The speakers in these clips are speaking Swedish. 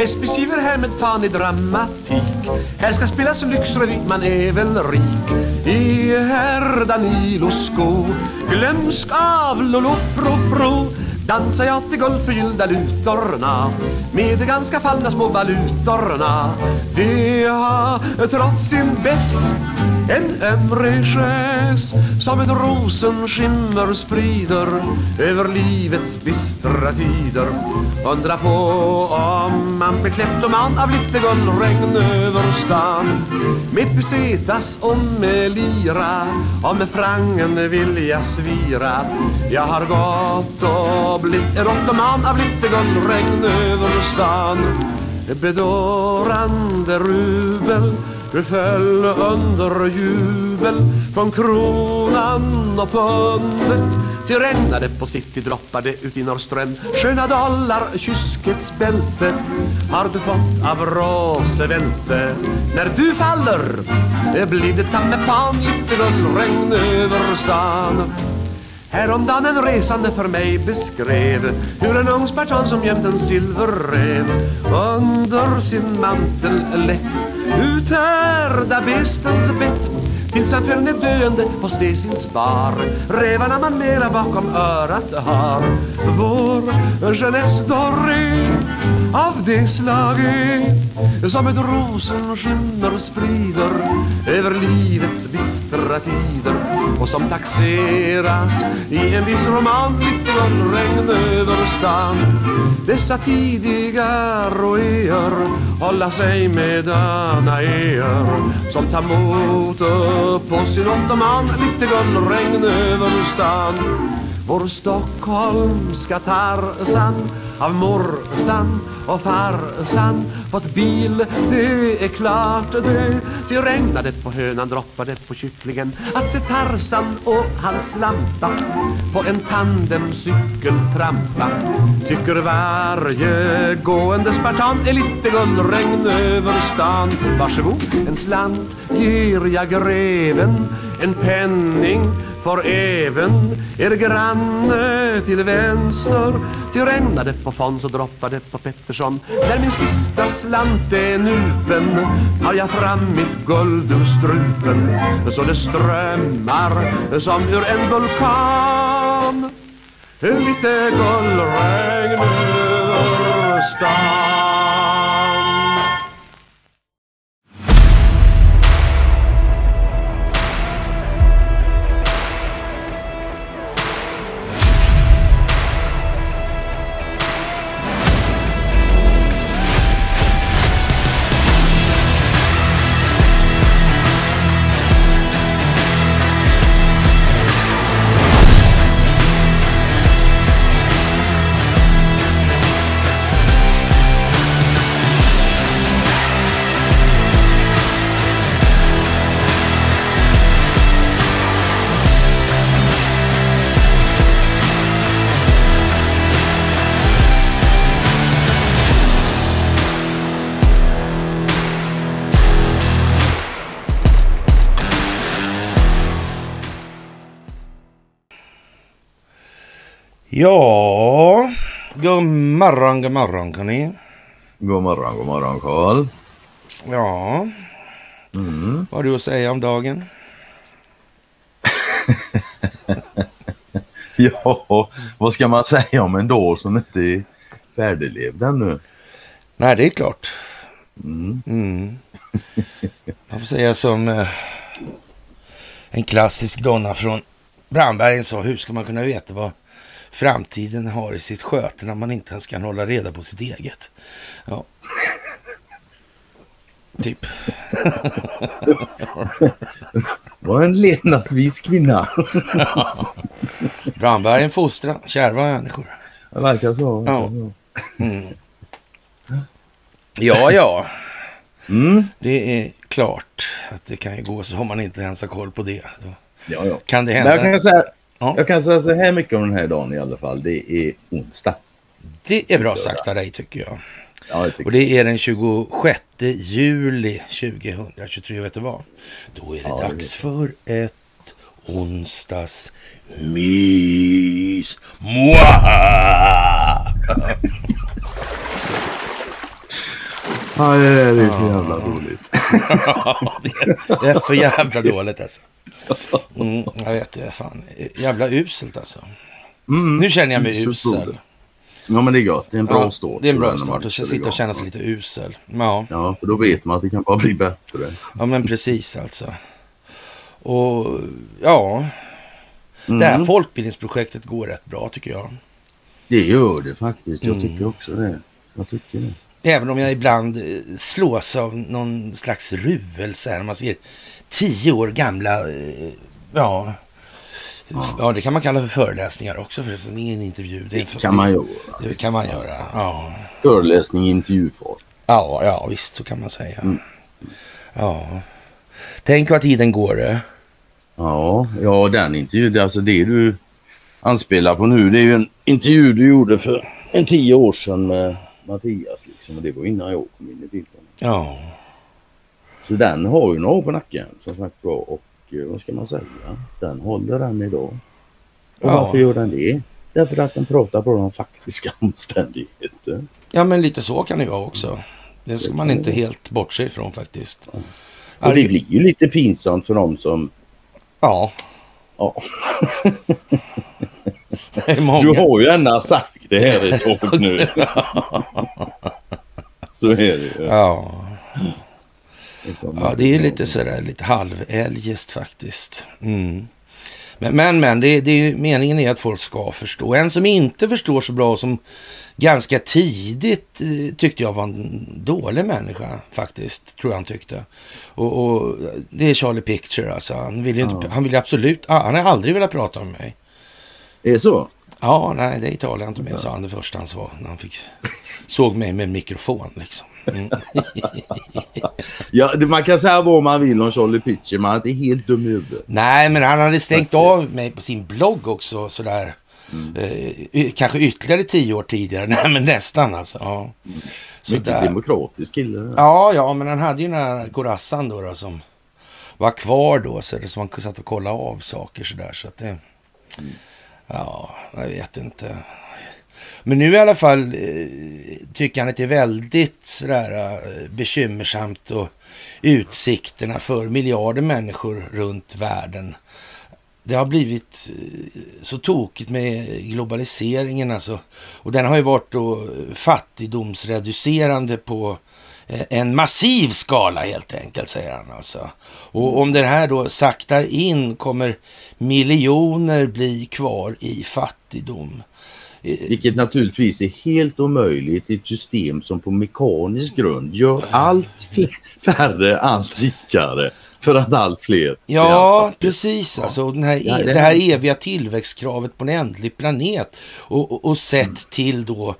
Fest beskriver härmed fan i dramatik. Här ska spelas lyxrevy, man är väl rik. I herr Danilos sko Glömsk av Lolo Dansar jag till guldförgyllda lutorna. Med de ganska fallna små valutorna. De har trots sin bäst en ömre gest som ett rosenskimmer sprider över livets bistra tider. Undra på om man blir kleptoman av lite guldregn över stan. Med pesetas och med lira och med frangen vill jag svira. Jag har gått och blivit rottoman av lite guldregn över stan. Bedårande rubel du föll under jubel från kronan och pundet. Det regnade på city, droppade ut i Norrström. Sköna dollar, kyskets bälte Har du fått av Roosevelte När du faller blir det ta med fan lite regn över stan. Häromdagen en resande för mig beskrev Hur en ung spartan som gömt en silverrev Under sin mantel lätt uthärda bestens bett Tills han föll ner döende på se sin spar Rävarna man mera bakom örat har. Vår jeunesse doré av det slaget Som ett rosenskimmer sprider Över livets bistra tider Och som taxeras i en viss roman Lite regn över stan. Dessa tidiga roéer Hålla sig med danaéer Som tar mot på sin ottoman Lite regn över stan. Vår stockholmska Tarzan av morsan och farsan fått bil, det är klart det Det regnade på hönan, droppade på kycklingen. Att se Tarzan och hans lampa på en tandemcykel trampa. Tycker varje gående spartan är lite gullregn över stan. Varsågod, en slant ger jag greven En penning för även er granne. Till vänster Till regnade på Fons och droppade på Pettersson. När min sista slant är nupen Har jag fram mitt guld ur strupen. Så det strömmar som ur en vulkan. Lite guldregn över stan. Ja, god morgon, god morgon kan ni. God morgon, god morgon Karl. Ja, mm. vad har du att säga om dagen? ja, vad ska man säga om en dag som inte är färdiglevd ännu? Nej, det är klart. Mm. Mm. Man får säga som eh, en klassisk donna från Brandbergen sa, hur ska man kunna veta vad framtiden har i sitt sköte när man inte ens kan hålla reda på sitt eget. Ja. Typ. Var en levnadsvis kvinna. Brandbergen fostrar kärva människor. Det verkar så. Ja, mm. ja. ja. Mm. Det är klart att det kan ju gå så om man inte ens har koll på det. Då ja, ja. Kan det hända? Jag kan säga, Ja. Jag kan säga så här mycket om den här dagen i alla fall. Det är onsdag. Det är bra sagt av dig tycker jag. Ja, tycker och det är den 26 juli 2023. Vet du vad? Då är det ja, dags för ett onsdags mys. Ja, det är för jävla dåligt. det är för jävla dåligt alltså. Mm, jag vet det. Fan. Jävla uselt alltså. Mm. Nu känner jag mig usel. Ja, men det är gott. Det är en bra Ja, start. Det är en bra start. Och kör sitta och känna sig lite usel. Ja, Ja, för då vet man att det kan bara bli bättre. ja men precis alltså. Och ja, det här Mm. folkbildningsprojektet går rätt bra tycker jag. Det gör det faktiskt. Jag Mm. tycker också det. Jag tycker det. Även om jag ibland eh, slås av någon slags ruelse här. Man ser tio år gamla, eh, ja, ja det kan man kalla för föreläsningar också förresten. Det är ingen intervju. Det, en för- kan man göra. Det kan man göra, ja. Föreläsning i intervjuform. Ja, ja visst så kan man säga. Ja. Tänk vad tiden går det. Ja, ja den intervjun, det alltså det du anspelar på nu, det är ju en intervju du gjorde för en tio år sedan med Mattias. Liksom, och det var innan jag kom in i bilden. Ja, Så den har ju några år på nacken som sagt var och eh, vad ska man säga, den håller än idag. Och Ja. varför gör den det? Därför att den pratar bara om faktiska omständigheter. ja men lite så kan det ju vara också. Det ska man inte helt bortse ifrån faktiskt. Och det blir ju lite pinsamt för dem som, Ja, ja, du har ju ändå sagt det här ett tag nu. Så är det ju. Ja. Ja, det är lite sådär lite halveljest faktiskt. Mm. Men, men, men det, det är, ju- meningen är att folk ska förstå. En som inte förstår så bra som ganska tidigt eh, tyckte jag var en dålig människa faktiskt, tror jag han tyckte. Och, och det är Charlie Picture alltså. Han vill ju inte, han vill ju absolut, ah, han har aldrig velat prata med mig. Är det så? Ja, nej, det talar jag inte med, sa han det första han sa när han fick, såg mig med mikrofon liksom. Mm. Ja, man kan säga vad man vill om Charlie Pitcher, men det är helt dum i huvudet. Nej, men han hade stängt av mig på sin blogg också sådär. Eh, y- kanske ytterligare tio år tidigare. Nej, men nästan alltså. Ja. Så Mycket där. demokratisk kille. Ja, ja, men han hade ju den här Corazan då, då som var kvar då. Så det som man satt och kollade av saker sådär. Så att det... Ja, jag vet inte. Men nu i alla fall eh, tycker han att det är väldigt sådär eh, bekymmersamt och utsikterna för miljarder människor runt världen. Det har blivit eh, så tokigt med globaliseringen alltså. Och den har ju varit då fattigdomsreducerande på en massiv skala helt enkelt, säger han alltså. Och om det här då saktar in kommer miljoner bli kvar i fattigdom. Vilket naturligtvis är helt omöjligt i ett system som på mekanisk grund gör allt färre allt rikare för att allt fler Ja, precis. Alltså, den här, Ja, det- det här eviga tillväxtkravet på en ändlig planet och, och, och sett till då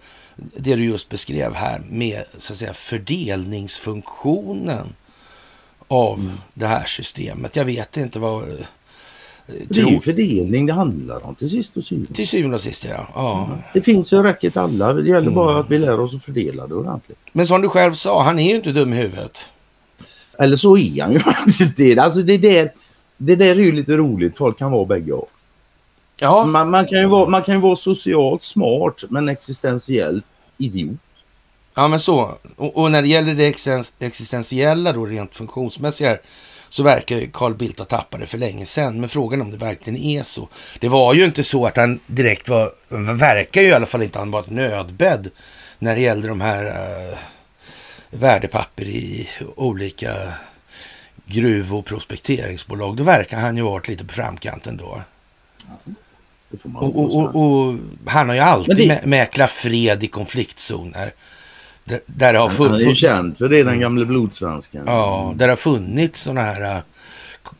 det du just beskrev här med så att säga fördelningsfunktionen av det här systemet. Jag vet inte vad... eh, Det är ju fördelning det handlar om till sist och sist. till syvende och sist, ja. ja. Det finns ju räcker till alla. Det gäller bara att vi lär oss att fördela det ordentligt. Men som du själv sa, han är ju inte dum i huvudet. Eller så är han ju faktiskt det. Alltså det där, det där är ju lite roligt. Folk kan vara bägge och. Ja, Man, man, kan ju vara, man kan ju vara socialt smart men existentiellt idiot. Ja, men så. Och, och när det gäller det existen- existentiella då, rent funktionsmässiga, så verkar ju Carl Bildt ha tappat det för länge sedan. Men frågan om det verkligen är så. Det var ju inte så att han direkt var, verkar ju i alla fall inte han var ett nödbädd när det gällde de här uh, värdepapper i olika gruv och prospekteringsbolag. Då verkar han ju varit lite på framkanten då. Man Och, och, och, och han har ju alltid det- mä- mäklat fred i konfliktzoner. Där, där det har Han är ju funnits... känd för det, den gamle blodsvensken. Ja, där det har funnits sådana här äh,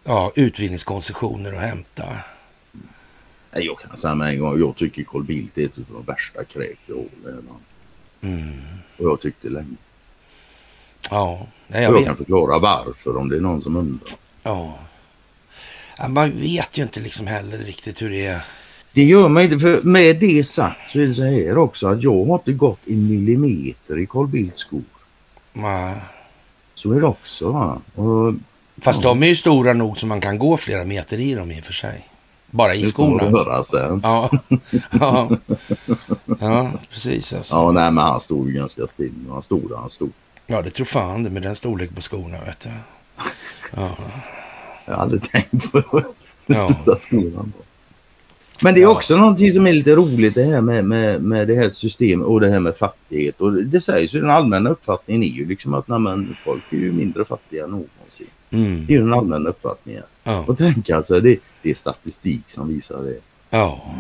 ja, utvinningskoncessioner att hämta. Nej, Jag kan säga med en gång, jag tycker Carl Bildt är ett av de värsta kräk jag. Mm. Och jag tyckte länge. Ja, nej, jag jag vet. kan förklara varför om det är någon som undrar. Ja. Ja, man vet ju inte liksom heller riktigt hur det är. Det gör mig inte, för med det sagt så är det så här också att jag har inte gått en millimeter i Carl Bildts skor. Ja. Så är det också. Va? Och Fast de är ju stora nog så man kan gå flera meter i dem i och för sig. Bara i det skorna. Alltså. Ja. ja. ja, precis alltså. Ja, nej, men han stod ju ganska still. Han stod där han stod. Ja, det tror fan det med den storlek på skorna, vet du. Ja. Jag aldrig tänkt på den Ja. stora skolan. Men det är Ja. också någonting som är lite roligt det här med, med, med det här systemet och det här med fattighet. Och det sägs ju den allmänna uppfattningen är ju liksom att nej, folk är ju mindre fattiga än någonsin. Mm. Det är ju den allmänna uppfattningen. Ja. Och tänk alltså, det, det är statistik som visar det. Ja.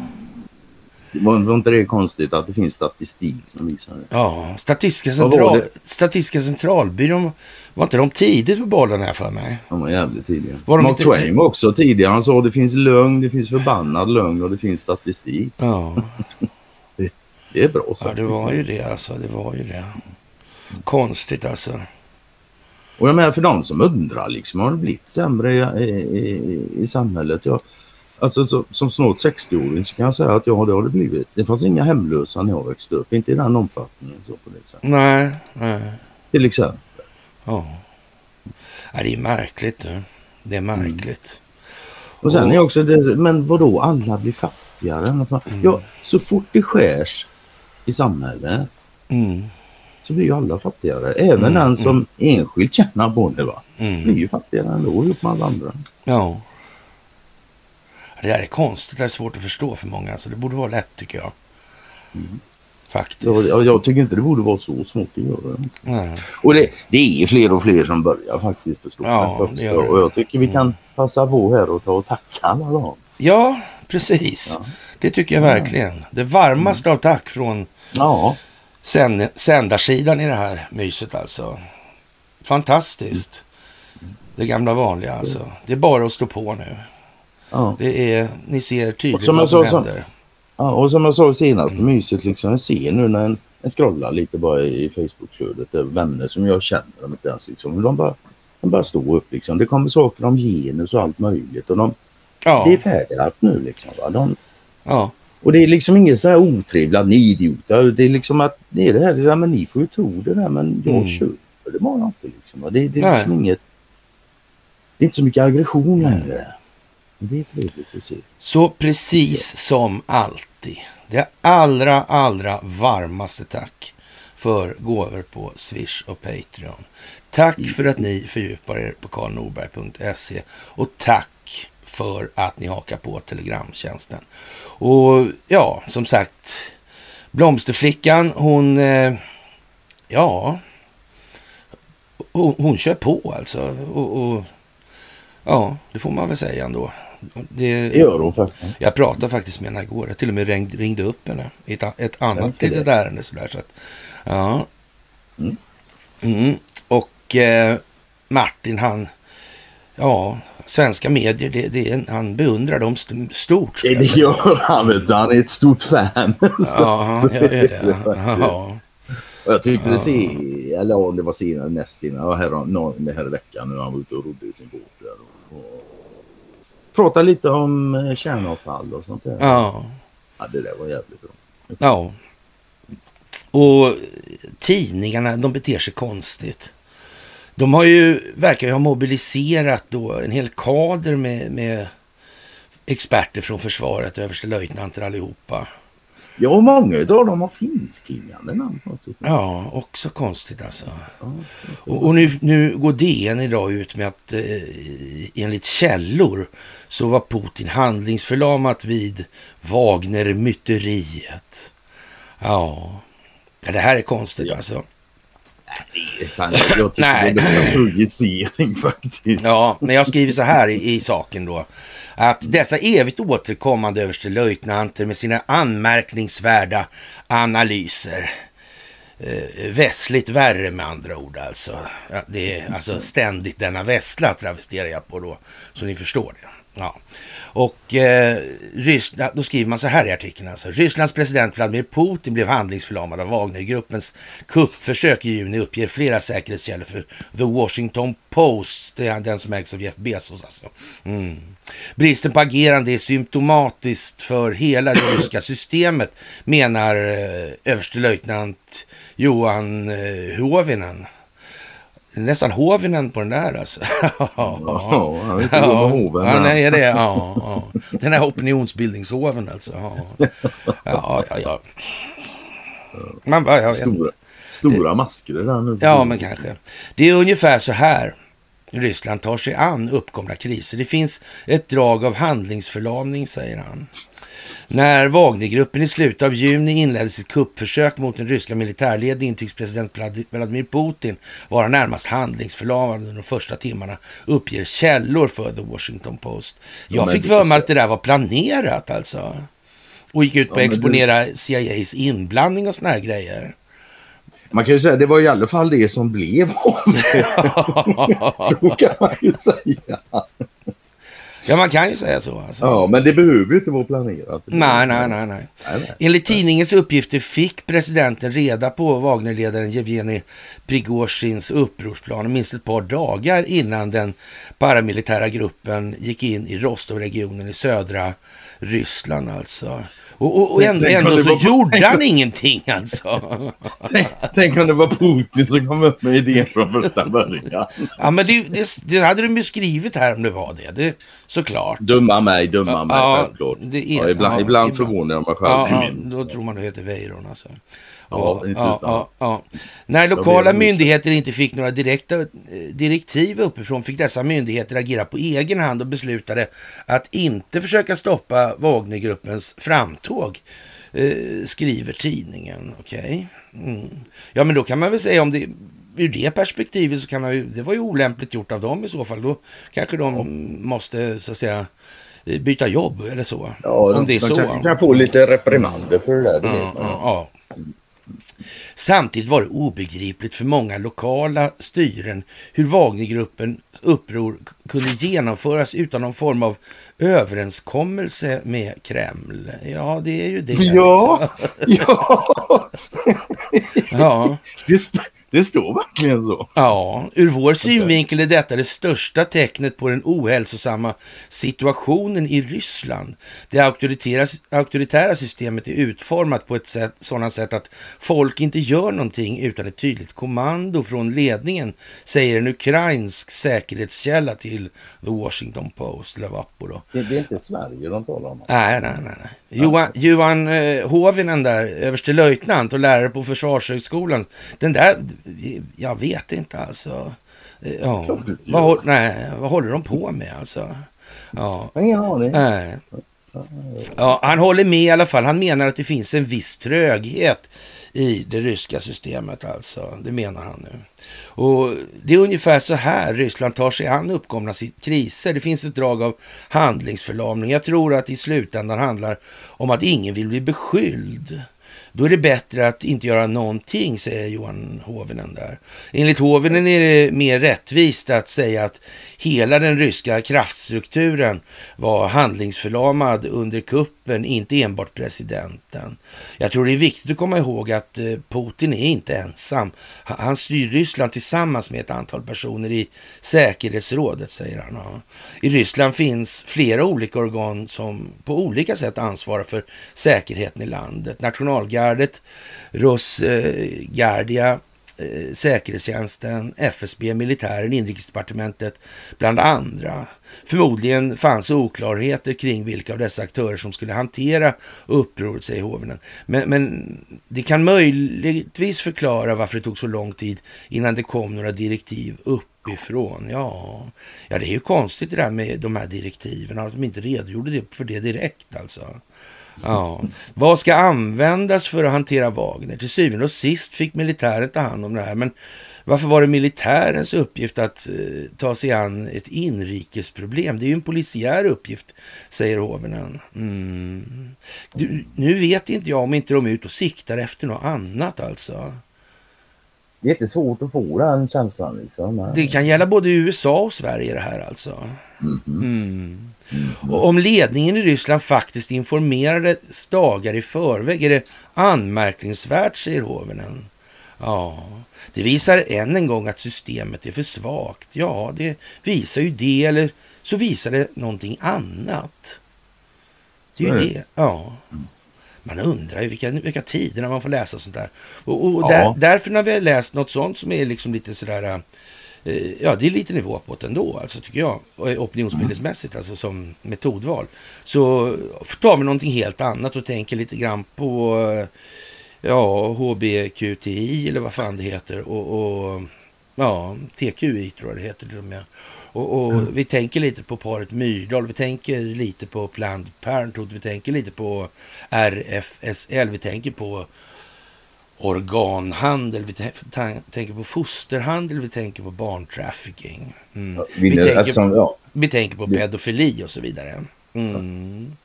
Var, inte det konstigt att det finns statistik som visar det? ja. Statistiska, central... det? Statistiska centralbyrån, var inte de tidigt på bollen här för mig? De var jävligt tidiga. Var de Mark inte- Twain var också tidigare. Han sa det finns lögn, det finns förbannad lögn och det finns statistik. Ja, Det är bra sagt. ja det var ju det alltså. Det var ju det. Konstigt alltså. Och jag menar för de som undrar liksom, har det blivit sämre i, i, i, i samhället? Ja, alltså så, som snart 60-åring så kan jag säga att ja, det har det blivit. Det fanns inga hemlösa när jag växte upp, inte i den omfattningen. Så på det sättet. Nej, nej. Till exempel. Ja. ja det är märkligt du. Det är märkligt. Och sen är också det, men vadå, alla blir fattigare? Ja, så fort det skärs i samhället Mm. så blir ju alla fattigare. Även den som enskilt tjänar på det va. Blir Mm. ju fattigare ändå ihop med alla andra. Ja. Det där är konstigt. Det är svårt att förstå för många. Så det borde vara lätt tycker jag. Faktiskt. Så, jag, tycker inte det borde vara så svårt att göra. Nej. Och det, det är fler och fler som börjar faktiskt förstå Ja, det det. Och jag tycker vi kan passa på här och ta och tacka alla dem. Ja, precis. Ja. Det tycker jag verkligen. Det varmaste av tack från Ja, sänd sändarsidan i det här myset alltså. Fantastiskt. Det gamla vanliga alltså. Det är bara att stå på nu. Ja. Det är, ni ser tydligt Som jag vad som så- händer. ja och som jag sa senast, myset liksom. Jag ser nu när en, en scrollar lite bara i Facebookflödet. över Vänner som jag känner dem inte ens liksom. De bara, de bara står upp liksom. Det kommer saker om genus och allt möjligt. Och de, Ja, Det är färdighaft nu liksom. Va? De, ja, Och det är liksom inget så här otrevligt, ni idioter. Det är liksom att det är det här, ja, men ni får ju tro det där men jag Mm. köper det bara inte. Liksom. Det, det är Nej. liksom inget, det är inte så mycket aggression längre. Det se. så precis som alltid. Det allra, allra varmaste tack för gåvor på Swish och Patreon. Tack för att ni fördjupar er på karlnorberg.se och tack för att ni hakar på Telegramtjänsten. Och ja, som sagt, Blomsterflickan, hon, eh, ja, hon, hon kör på alltså. Och, och, ja, det får man väl säga ändå. Det, Det gör hon faktiskt. jag pratade faktiskt med henne igår. Jag till och med ringde, ringde upp henne i ett, ett annat det. litet ärende. Sådär, så att, ja. Mm. Mm. Och eh, Martin, han, ja, svenska medier, det, det, är- han beundrar dem st- stort. jag Det gör han vet du. Han är ett stort fan. Ja, Så gör det. Ja. Och jag tyckte det se, eller ja, det var senare, näst senare, ja, här, nå- det här veckan nu han var ute och rodde i sin båt pratade lite om eh, kärnavfall och sånt där. ja. Ja, det där var jävligt bra. Ja. Och tidningarna, de beter sig konstigt. De har ju, verkar ju ha mobiliserat då en hel kader med, med experter från försvaret, överstelöjtnanter allihopa. Ja, många av dem har finskklingande namn. Ja, också konstigt alltså. Och, och nu, nu går DN idag ut med att eh, enligt källor så var Putin handlingsförlamat vid Wagner-myteriet. Ja, det här är konstigt Ja. alltså. det är fan, jag tycker Nej. det är en projicering faktiskt. Ja, men jag skriver så här i, i saken då. Att dessa evigt återkommande överstelöjtnanter med sina anmärkningsvärda analyser. Eh, värre med andra ord alltså. Ja, det är alltså ständigt denna vässla travesterar jag på då. Så ni förstår det. Ja. Och eh, Ryssland, då skriver man så här i artikeln alltså. Rysslands president Vladimir Putin blev handlingsförlamad av Wagnergruppens kuppförsök i juni uppger flera säkerhetskällor för The Washington Post. Det är den som ägs av Jeff Bezos alltså. Mm. Bristen på agerande är symptomatiskt för hela det ryska systemet menar eh, överstelöjtnant Johan eh, Hovinen. Det är Nästan Hovinen på den där alltså. Ja, han är inte med hoven. Ja, nej, det är ja, ja. Den här opinionsbildningshoven alltså. Ja, ja, ja. ja. Man bara, jag. Stora, Stora masker där nu. Ja, men kanske. Det är ungefär så här Ryssland tar sig an uppkomna kriser. Det finns ett drag av handlingsförlamning, säger han. När Wagnergruppen i slutet av juni inledde sitt kuppförsök mot den ryska militärledningen tycks president Vladimir Putin vara närmast handlingsförlamad under de första timmarna, uppger källor för The Washington Post. Jag fick för mig att det där var planerat alltså. Och gick ut på att exponera CIAs inblandning och såna här grejer. Man kan ju säga att det var i alla fall det som blev av Så kan man ju säga. Ja, man kan ju säga så. Alltså. Ja, men det behöver ju inte vara planerat. Nej, nej, nej, nej. Enligt tidningens uppgifter fick presidenten reda på Wagnerledaren Jevgenij Prigozjins upprorsplan minst ett par dagar innan den paramilitära gruppen gick in i Rostov-regionen i södra Ryssland alltså. Och, och, och ändå, ändå så var... gjorde han ingenting alltså. Tänk, tänk om det var Putin som kom upp med idén från första början. ja, men det, det, det hade de ju skrivit här om det var det. det såklart. Dumma mig, dumma mig, ja, självklart. Det är, ja, ibland ja, ibland förvånar jag mig själv. Ja, ja, då tror man det heter Weiron alltså. Ja, ja, ja, ja, När lokala myndigheter inte fick några direkta eh, direktiv uppifrån fick dessa myndigheter agera på egen hand och beslutade att inte försöka stoppa Wagnergruppens framtåg, eh, skriver tidningen. Okej. Okay. Mm. Ja, men då kan man väl säga om det ur det perspektivet så kan man ju, det var ju olämpligt gjort av dem i så fall. Då kanske de ja. måste så att säga byta jobb eller så. Ja, om det är de så. Kan, kan få lite reprimander för det där. Det ja, ja, Samtidigt var det obegripligt för många lokala styren hur Wagnergruppens uppror kunde genomföras utan någon form av överenskommelse med Kreml. Ja, det är ju det. Ja, ja. ja. Det, det står verkligen så. Ja, ur vår synvinkel är detta det största tecknet på den ohälsosamma situationen i Ryssland. Det auktoritära systemet är utformat på ett sätt, sådant sätt att folk inte gör någonting utan ett tydligt kommando från ledningen, säger en ukrainsk säkerhetskälla till The Washington Post, Levapo. Då. Det, det är inte Sverige de talar om? Nej, nej, nej. nej. Johan, Johan eh, Hovinen där, överstelöjtnant och lärare på Försvarshögskolan, den där jag vet inte alltså. Eh, ja. Vad, nej, vad håller de på med alltså? Ja. Ingen aning. Nej. Ja, han håller med i alla fall. Han menar att det finns en viss tröghet i det ryska systemet alltså. Det menar han nu. Och det är ungefär så här Ryssland tar sig an uppkomna kriser. Det finns ett drag av handlingsförlamning. Jag tror att i slutändan handlar om att ingen vill bli beskylld. Då är det bättre att inte göra någonting, säger Johan Hovinen där. Enligt Hovinen är det mer rättvist att säga att hela den ryska kraftstrukturen var handlingsförlamad under kuppen, inte enbart presidenten. Jag tror det är viktigt att komma ihåg att eh, Putin är inte ensam. Han styr Ryssland tillsammans med ett antal personer i säkerhetsrådet, säger han. I Ryssland finns flera olika organ som på olika sätt ansvarar för säkerheten i landet. Säkerhetsgardet, Rosgardia, eh, säkerhetstjänsten, FSB, militären, inrikesdepartementet bland andra. Förmodligen fanns oklarheter kring vilka av dessa aktörer som skulle hantera upproret, säger Hovinen. Men, men det kan möjligtvis förklara varför det tog så lång tid innan det kom några direktiv uppifrån. Ja, ja det är ju konstigt det där med de här direktiven, att de inte redogjorde för det direkt alltså. Ja. Vad ska användas för att hantera Wagner? Till syvende och sist fick militären ta hand om det här. Men varför var det militärens uppgift att eh, ta sig an ett inrikesproblem? Det är ju en polisiär uppgift, säger hoven. Mm. Nu vet inte jag om inte de är ute och siktar efter något annat alltså. Det är inte svårt att få den känslan. Liksom. Det kan gälla både USA och Sverige det här alltså. Mm. Mm. Och om ledningen i Ryssland faktiskt informerade dagar i förväg är det anmärkningsvärt, säger Hovinen. Ja, det visar än en gång att systemet är för svagt. Ja, det visar ju det, eller så visar det någonting annat. Det är ju det. Ja. Man undrar ju vilka, vilka tider när man får läsa sånt där. Och, och ja. där, därför när vi har läst något sånt som är liksom lite sådär Eh, ja, det är lite nivå på det ändå, alltså, tycker jag. Opinionsbildningsmässigt, alltså som metodval. Så tar vi någonting helt annat och tänker lite grann på ja, HBQTI eller vad fan det heter. Och, och ja, TQI tror jag det heter till och med. Och, och mm. vi tänker lite på paret Myrdal, vi tänker lite på Planned Parenthood, vi tänker lite på RFSL, vi tänker på organhandel, vi tänker på fosterhandel, vi tänker på barntrafficking. Mm. Ja, vi, vi, tänker, eftersom, ja. vi tänker på pedofili och så vidare. Mm. Ja.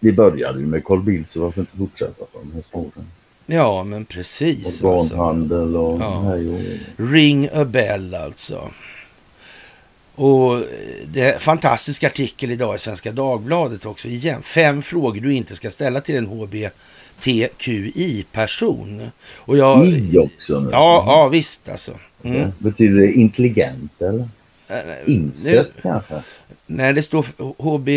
Vi började ju med Carl Bildt, så varför inte fortsätta på de här spåren? Ja, men precis. Organhandel och... Ja. Ring a bell alltså. Och det är en fantastisk artikel idag i Svenska Dagbladet också igen. Fem frågor du inte ska ställa till en HBTQI-person. Och jag... I också? Nu. Ja, ja, visst alltså. Mm. Ja, betyder det intelligent eller? Äh, Incest kanske? Nej, det står HB,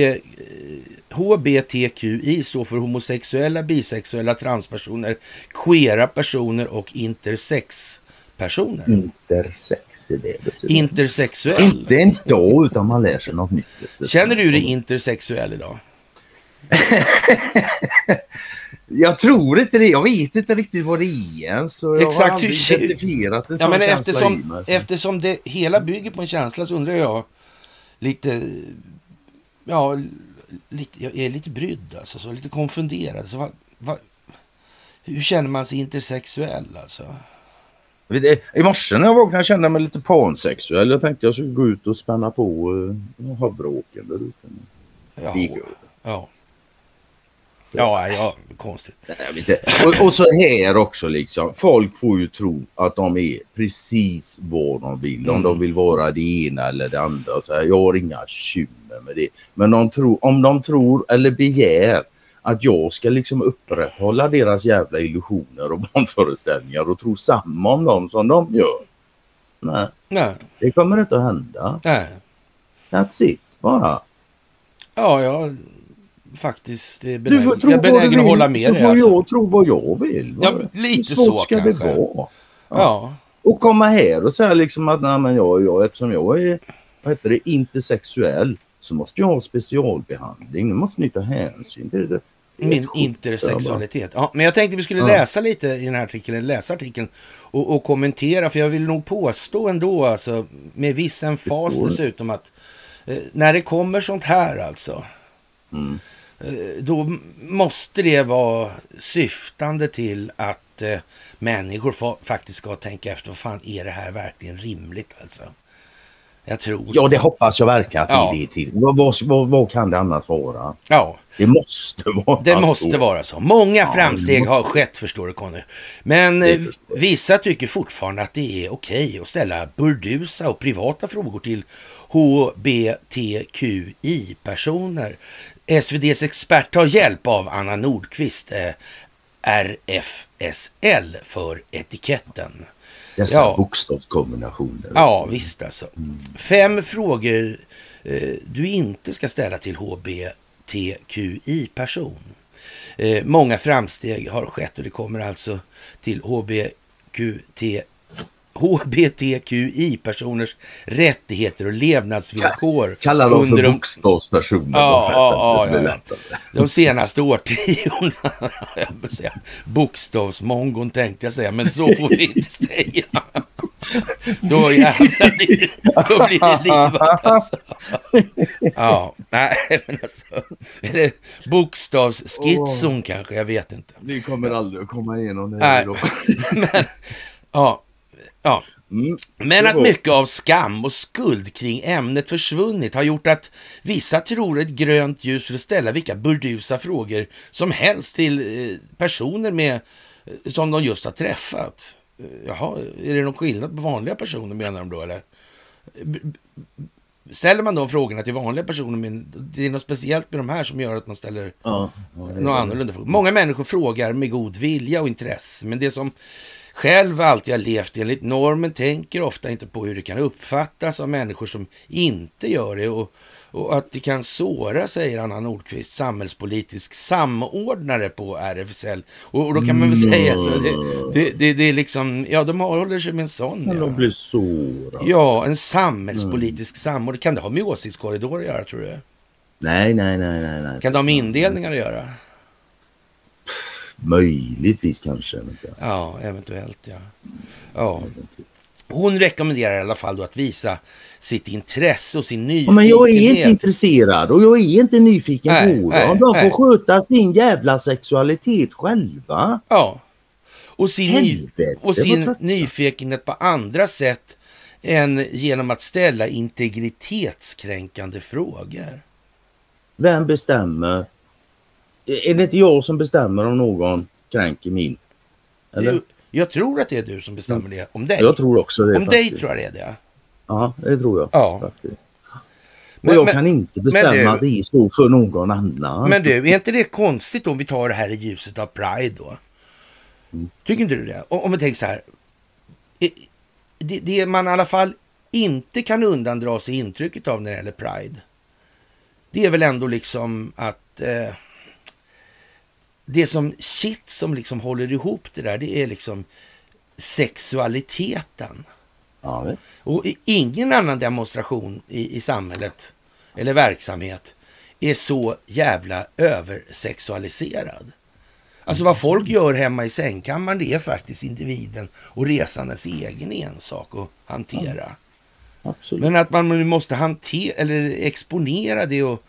HBTQI står för homosexuella, bisexuella, transpersoner, queera personer och intersexpersoner. Intersex är det betyder. Intersexuell? Inte en dag utan man lär sig något nytt. Känner du dig intersexuell idag? jag tror inte det. Jag vet inte riktigt vad det är ens. jag Exakt. har aldrig identifierat en ja, men eftersom, eftersom det hela bygger på en känsla så undrar jag lite... Ja, lite, jag är lite brydd alltså. Så lite konfunderad. Så vad, vad, hur känner man sig intersexuell alltså? I morse när jag vaknade kände jag mig lite pansexuell. Jag tänkte jag skulle gå ut och spänna på uh, havreåkern där ute. Ja. ja. Ja, ja, konstigt. Och, och, så här också liksom. Folk får ju tro att de är precis vad de vill. Mm. Om de vill vara det ena eller det andra. Så här, jag har inga bekymmer med det. Men de tror, om de tror eller begär att jag ska liksom upprätthålla deras jävla illusioner och barnföreställningar och tro samma om dem som de gör. Nej. Nej. Det kommer inte att hända. Nej. That's it, bara. Ja, jag faktiskt är benägen, du får tro jag benägen att hålla med dig. Så får alltså. jag tro vad jag vill. Ja, lite så ska kanske. det vara. Ja. ja. Och komma här och säga liksom att nej men jag, jag eftersom jag är vad heter det, inte sexuell så måste jag ha specialbehandling. Nu måste ni ta hänsyn till det. Min intersexualitet. Ja, men jag tänkte vi skulle läsa lite i den här artikeln, läsa artikeln och, och, kommentera, för jag vill nog påstå ändå, alltså, med viss emfas dessutom, att eh, när det kommer sånt här alltså, mm. eh, då måste det vara syftande till att eh, människor faktiskt ska tänka efter, vad fan är det här verkligen rimligt alltså? Jag tror. Ja, det hoppas jag verkligen att ja. det är till. Vad, vad, vad, kan det annars vara? Ja. Det måste vara Det måste så. vara så. Många ja, framsteg har skett, förstår du Conny. Men eh, vissa tycker fortfarande att det är okej att ställa burdusa och privata frågor till HBTQI-personer. SVDs expert tar hjälp av Anna Nordqvist, eh, RFSL, för etiketten. Dessa ja. bokstavskombinationer. Ja, visst alltså. Mm. Fem frågor eh, du inte ska ställa till HBTQI-person. Eh, många framsteg har skett och det kommer alltså till HBQT HBTQI-personers rättigheter och levnadsvillkor. Kalla dem under för bokstavspersoner. Ja, ja, ja, ja, De senaste årtiondena. Bokstavsmongon tänkte jag säga, men så får vi inte säga. Då jävlar blir, då blir det livat alltså. Ja, nej men alltså. Eller bokstavsskitson oh. kanske, jag vet inte. Ni kommer aldrig att komma igenom det. Nej, men, ja, Ja. Mm. Men att mycket av skam och skuld kring ämnet försvunnit har gjort att vissa tror ett grönt ljus för att ställa vilka burdusa frågor som helst till eh, personer med, eh, som de just har träffat. Eh, jaha, är det någon skillnad på vanliga personer menar de då eller? Ställer man de frågorna till vanliga personer, men det är något speciellt med de här som gör att man ställer ja, ja, annorlunda frågor. Många människor frågar med god vilja och intresse, men det som själv alltid har levt enligt normen, tänker ofta inte på hur det kan uppfattas av människor som inte gör det och, och att det kan såra, säger Anna Nordqvist, samhällspolitisk samordnare på RFSL. Och, och då kan man väl mm. säga så, det, det, det, det, är liksom, ja de håller sig med en sån. Ja. de blir sårade. Ja, en samhällspolitisk mm. samordnare. Kan det ha med åsiktskorridorer att göra, tror du? Nej, nej, nej, nej. nej. Kan det ha med indelningar att göra? Möjligtvis kanske. Ja, eventuellt ja. ja. Hon rekommenderar i alla fall då att visa sitt intresse och sin nyfikenhet. men jag är inte intresserad och jag är inte nyfiken nej, på dem. De får sköta sin jävla sexualitet själva. Ja. Och sin, Helvete, och sin nyfikenhet på andra sätt än genom att ställa integritetskränkande frågor. Vem bestämmer? Är det inte jag som bestämmer om någon kränker min? Eller? Jag tror att det är du som bestämmer det om dig. Jag tror också det. Om faktiskt. dig tror jag det är det. Ja, det tror jag. Ja. Faktiskt. Men, och jag men, kan inte bestämma du, att det är så för någon annan. Men du, är inte det konstigt om vi tar det här i ljuset av Pride då? Mm. Tycker inte du det? Om vi tänker så här. Det, det man i alla fall inte kan undandra sig intrycket av när det gäller Pride. Det är väl ändå liksom att eh, det som shit som liksom håller ihop det där, det är liksom sexualiteten. Ja, och ingen annan demonstration i, i samhället eller verksamhet är så jävla översexualiserad. Alltså vad folk gör hemma i sängkammaren, det är faktiskt individen och resandes egen ensak att hantera. Ja, Men att man måste hantera eller exponera det och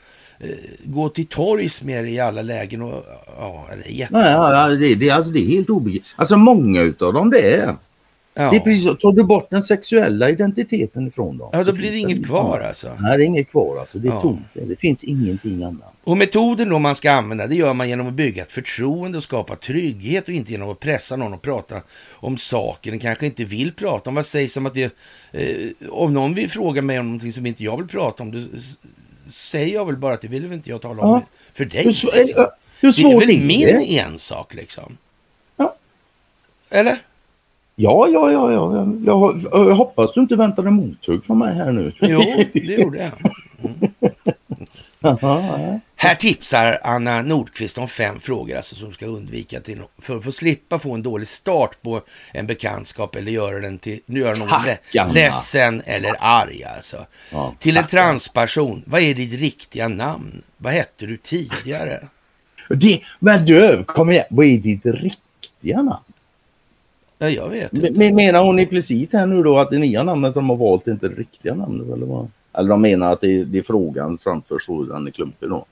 gå till torgs med det i alla lägen. Och, ja, det är jätte... Nej, ja, det, det, alltså, det är helt obegripligt. Alltså många utav dem det är. Ja. Det är precis så. Tar du bort den sexuella identiteten ifrån dem. Ja, då blir det inget kvar alltså. Nej, det är inget kvar alltså. Det är ja. tomt. Det finns ingenting annat. Och metoden då man ska använda, det gör man genom att bygga ett förtroende och skapa trygghet och inte genom att pressa någon att prata om saker den kanske inte vill prata om. Vad sägs om att det, eh, om någon vill fråga mig om någonting som inte jag vill prata om, då säger jag väl bara att det vill inte jag tala om ja. för dig. Hur, liksom. hur det är väl min ensak liksom. Ja. Eller? Ja, ja, ja, ja. Jag, jag hoppas du inte väntade mothugg från mig här nu. Jo, det gjorde jag. Mm. Här tipsar Anna Nordqvist om fem frågor alltså, som ska undvika till, för att få slippa få en dålig start på en bekantskap eller göra, den till, göra någon le, ledsen eller arg. Alltså. Ja, till en transperson, vad är ditt riktiga namn? Vad hette du tidigare? Det, men du, kom igen, vad är ditt riktiga namn? Ja, jag vet inte. Men, menar hon implicit här nu då att det nya namnet de har valt inte det riktiga namnet eller vad? Eller de menar att det, det är frågan framför sådan i klumpen då?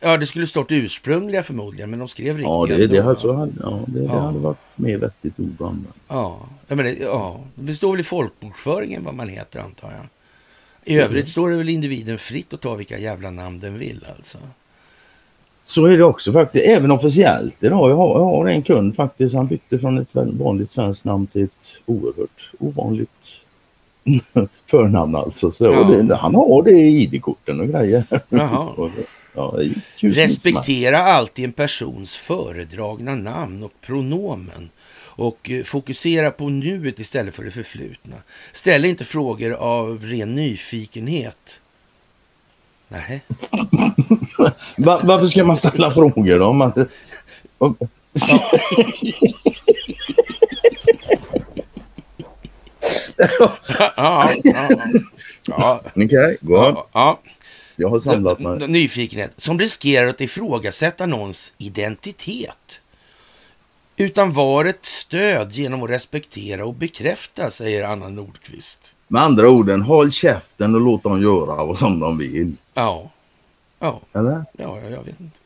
Ja, det skulle stått ursprungliga förmodligen, men de skrev riktiga. Ja, det, det, hade, så hade, ja, det, ja. det hade varit mer vettigt ord att Ja, men det, ja, det står väl i folkbokföringen vad man heter antar jag. I mm. övrigt står det väl individen fritt att ta vilka jävla namn den vill alltså. Så är det också faktiskt, även officiellt idag. Jag har, jag har en kund faktiskt, han bytte från ett vanligt svenskt namn till ett oerhört ovanligt förnamn alltså. Så ja. det, han har det i ID-korten och grejer. Jaha. ja, Respektera alltid en persons föredragna namn och pronomen och eh, fokusera på nuet istället för det förflutna. Ställ inte frågor av ren nyfikenhet. Nej. Var, varför ska man ställa frågor då? Man... Ja. Ja, ja, ja. Okej, okay, ja, ja. Jag har samlat mig. Nyfikenhet som riskerar att ifrågasätta någons identitet. Utan var ett stöd genom att respektera och bekräfta, säger Anna Nordqvist. Med andra orden, håll käften och låt dem göra vad som de vill. Ja. Ja. Eller? Ja, jag vet inte.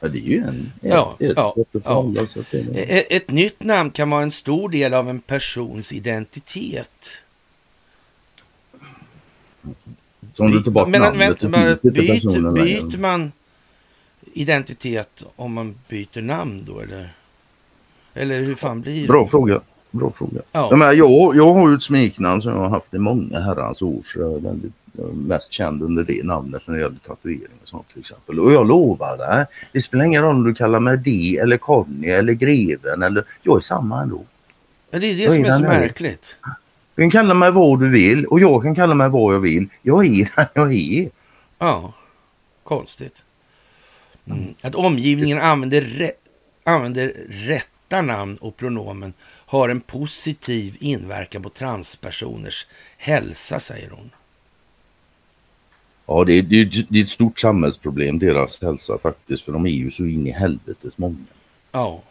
Ja, det är ju en, ja, ett ja, sätt att förhålla sig till det. Ett, ett nytt namn kan vara en stor del av en persons identitet. Så om du tar bort men, namnet men, så men, finns inte byt, personen Byter man identitet om man byter namn då eller? Eller hur fan blir det? Bra fråga. Bra fråga. Ja. Jag, menar, jag, jag har ju ett smeknamn som jag har haft i många herrans år. Så jag är väldigt mest känd under det namnet när det gäller tatuering och sånt till exempel. Och jag lovar dig, det spelar ingen roll om du kallar mig D eller Conny eller Greven eller jag är samma ändå. Ja, det är det jag som är, är så märkligt. Du kan kalla mig vad du vill och jag kan kalla mig vad jag vill. Jag är den jag är. Ja, konstigt. Mm. Att omgivningen använder, rä använder rätta namn och pronomen har en positiv inverkan på transpersoners hälsa, säger hon. Ja, det är, det, är, det är ett stort samhällsproblem, deras hälsa faktiskt, för de är ju så in i helvetes många. Ja.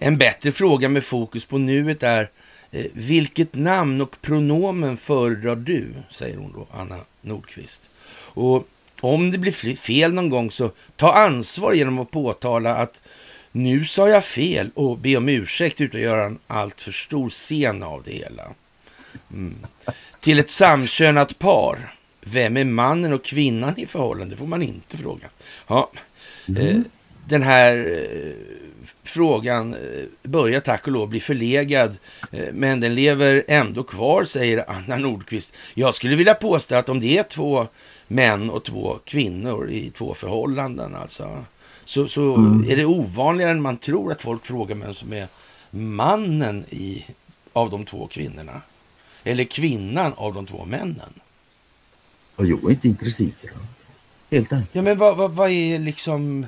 En bättre fråga med fokus på nuet är eh, vilket namn och pronomen föredrar du? Säger hon då, Anna Nordqvist. Och om det blir fel någon gång så ta ansvar genom att påtala att nu sa jag fel och be om ursäkt utan att göra en alltför stor scen av det hela. Mm. Till ett samkönat par. Vem är mannen och kvinnan i förhållande? får man inte fråga. Ja. Mm. Eh, den här eh, frågan eh, börjar tack och lov bli förlegad, men den lever ändå kvar, säger Anna Nordqvist. Jag skulle vilja påstå att om det är två män och två kvinnor i två förhållanden, alltså, så, så mm. är det ovanligare än man tror att folk frågar vem som är mannen i, av de två kvinnorna. Eller kvinnan av de två männen. Och jag är inte intresserad. Helt enkelt. Ja, men vad, vad, vad är liksom...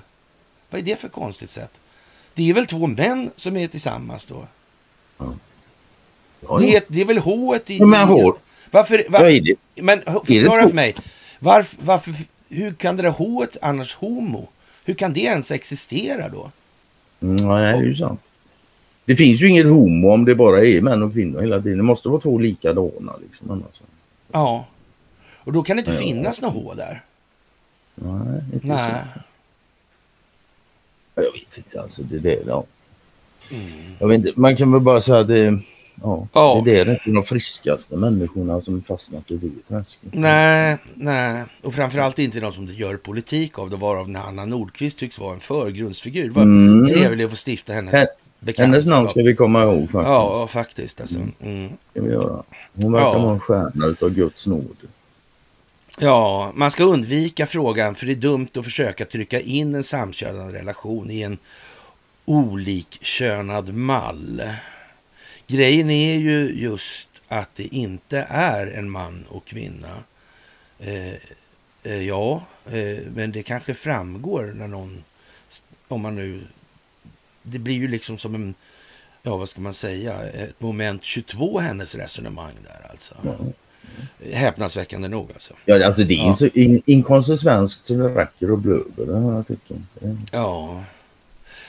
Vad är det för konstigt sätt? Det är väl två män som är tillsammans då? Ja. Ja, det, är, det är väl H i... Ja, men H. Varför... varför är det? Men förklara för mig. Varför, varför, hur kan det där H annars homo? Hur kan det ens existera då? Mm, ja, det är ju sant. Det finns ju inget homo om det bara är män och kvinnor hela tiden. Det måste vara två likadana. Liksom, annars. Ja. Och då kan det inte ja. finnas något H där. Nej, inte Nej. så. Jag vet inte alltså. Det är det. Ja. Mm. Jag vet inte, man kan väl bara säga att det, ja, ja. det är inte de friskaste människorna som fastnat i det träsket. Nej, nej. Och framförallt inte de som gör politik av det, varav Anna Nordqvist tycks vara en förgrundsfigur. Vad mm. trevligt att få stifta hennes H Hennes namn ska vi komma ihåg faktiskt. Ja, faktiskt. Alltså. Mm. Vi göra. Hon verkar ja. vara en stjärna utav Guds nåd. Ja, man ska undvika frågan för det är dumt att försöka trycka in en samkönad relation i en olikkönad mall. Grejen är ju just att det inte är en man och kvinna. Eh, eh, ja, eh, men det kanske framgår när någon, om man nu, det blir ju liksom som en, ja vad ska man säga, ett moment 22 hennes resonemang där alltså. Mm. Häpnadsväckande nog alltså. Ja, alltså det är ja. in, inkonsekvens så det räcker och blöder. Ja.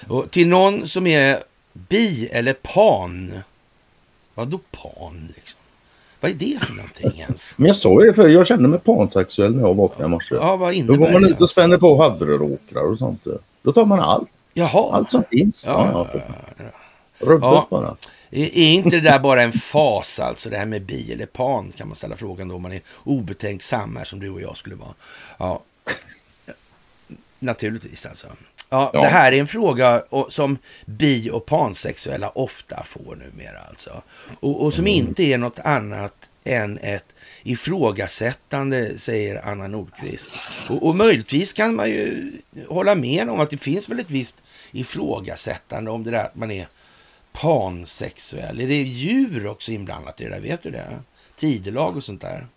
Och till någon som är bi eller pan. Vadå pan liksom? Vad är det för någonting ens? Men jag sa ju det för jag kände mig pansexuell när jag vaknade i morse. Ja, vad innebär Då går man ut och spänner på havreråkrar och sånt. Då tar man allt. Jaha. Allt som finns. Ja, ja, ja, ja. ja. bara. Är inte det där bara en fas alltså, det här med bi eller pan kan man ställa frågan då om man är obetänksam här som du och jag skulle vara. Ja, naturligtvis alltså. Ja, ja. Det här är en fråga som bi och pansexuella ofta får numera alltså. Och, och som mm. inte är något annat än ett ifrågasättande, säger Anna Nordqvist. Och, och möjligtvis kan man ju hålla med om att det finns väl ett visst ifrågasättande om det där att man är pansexuell? Är det djur också inblandat i det där? Vet du det? Tidelag och sånt där?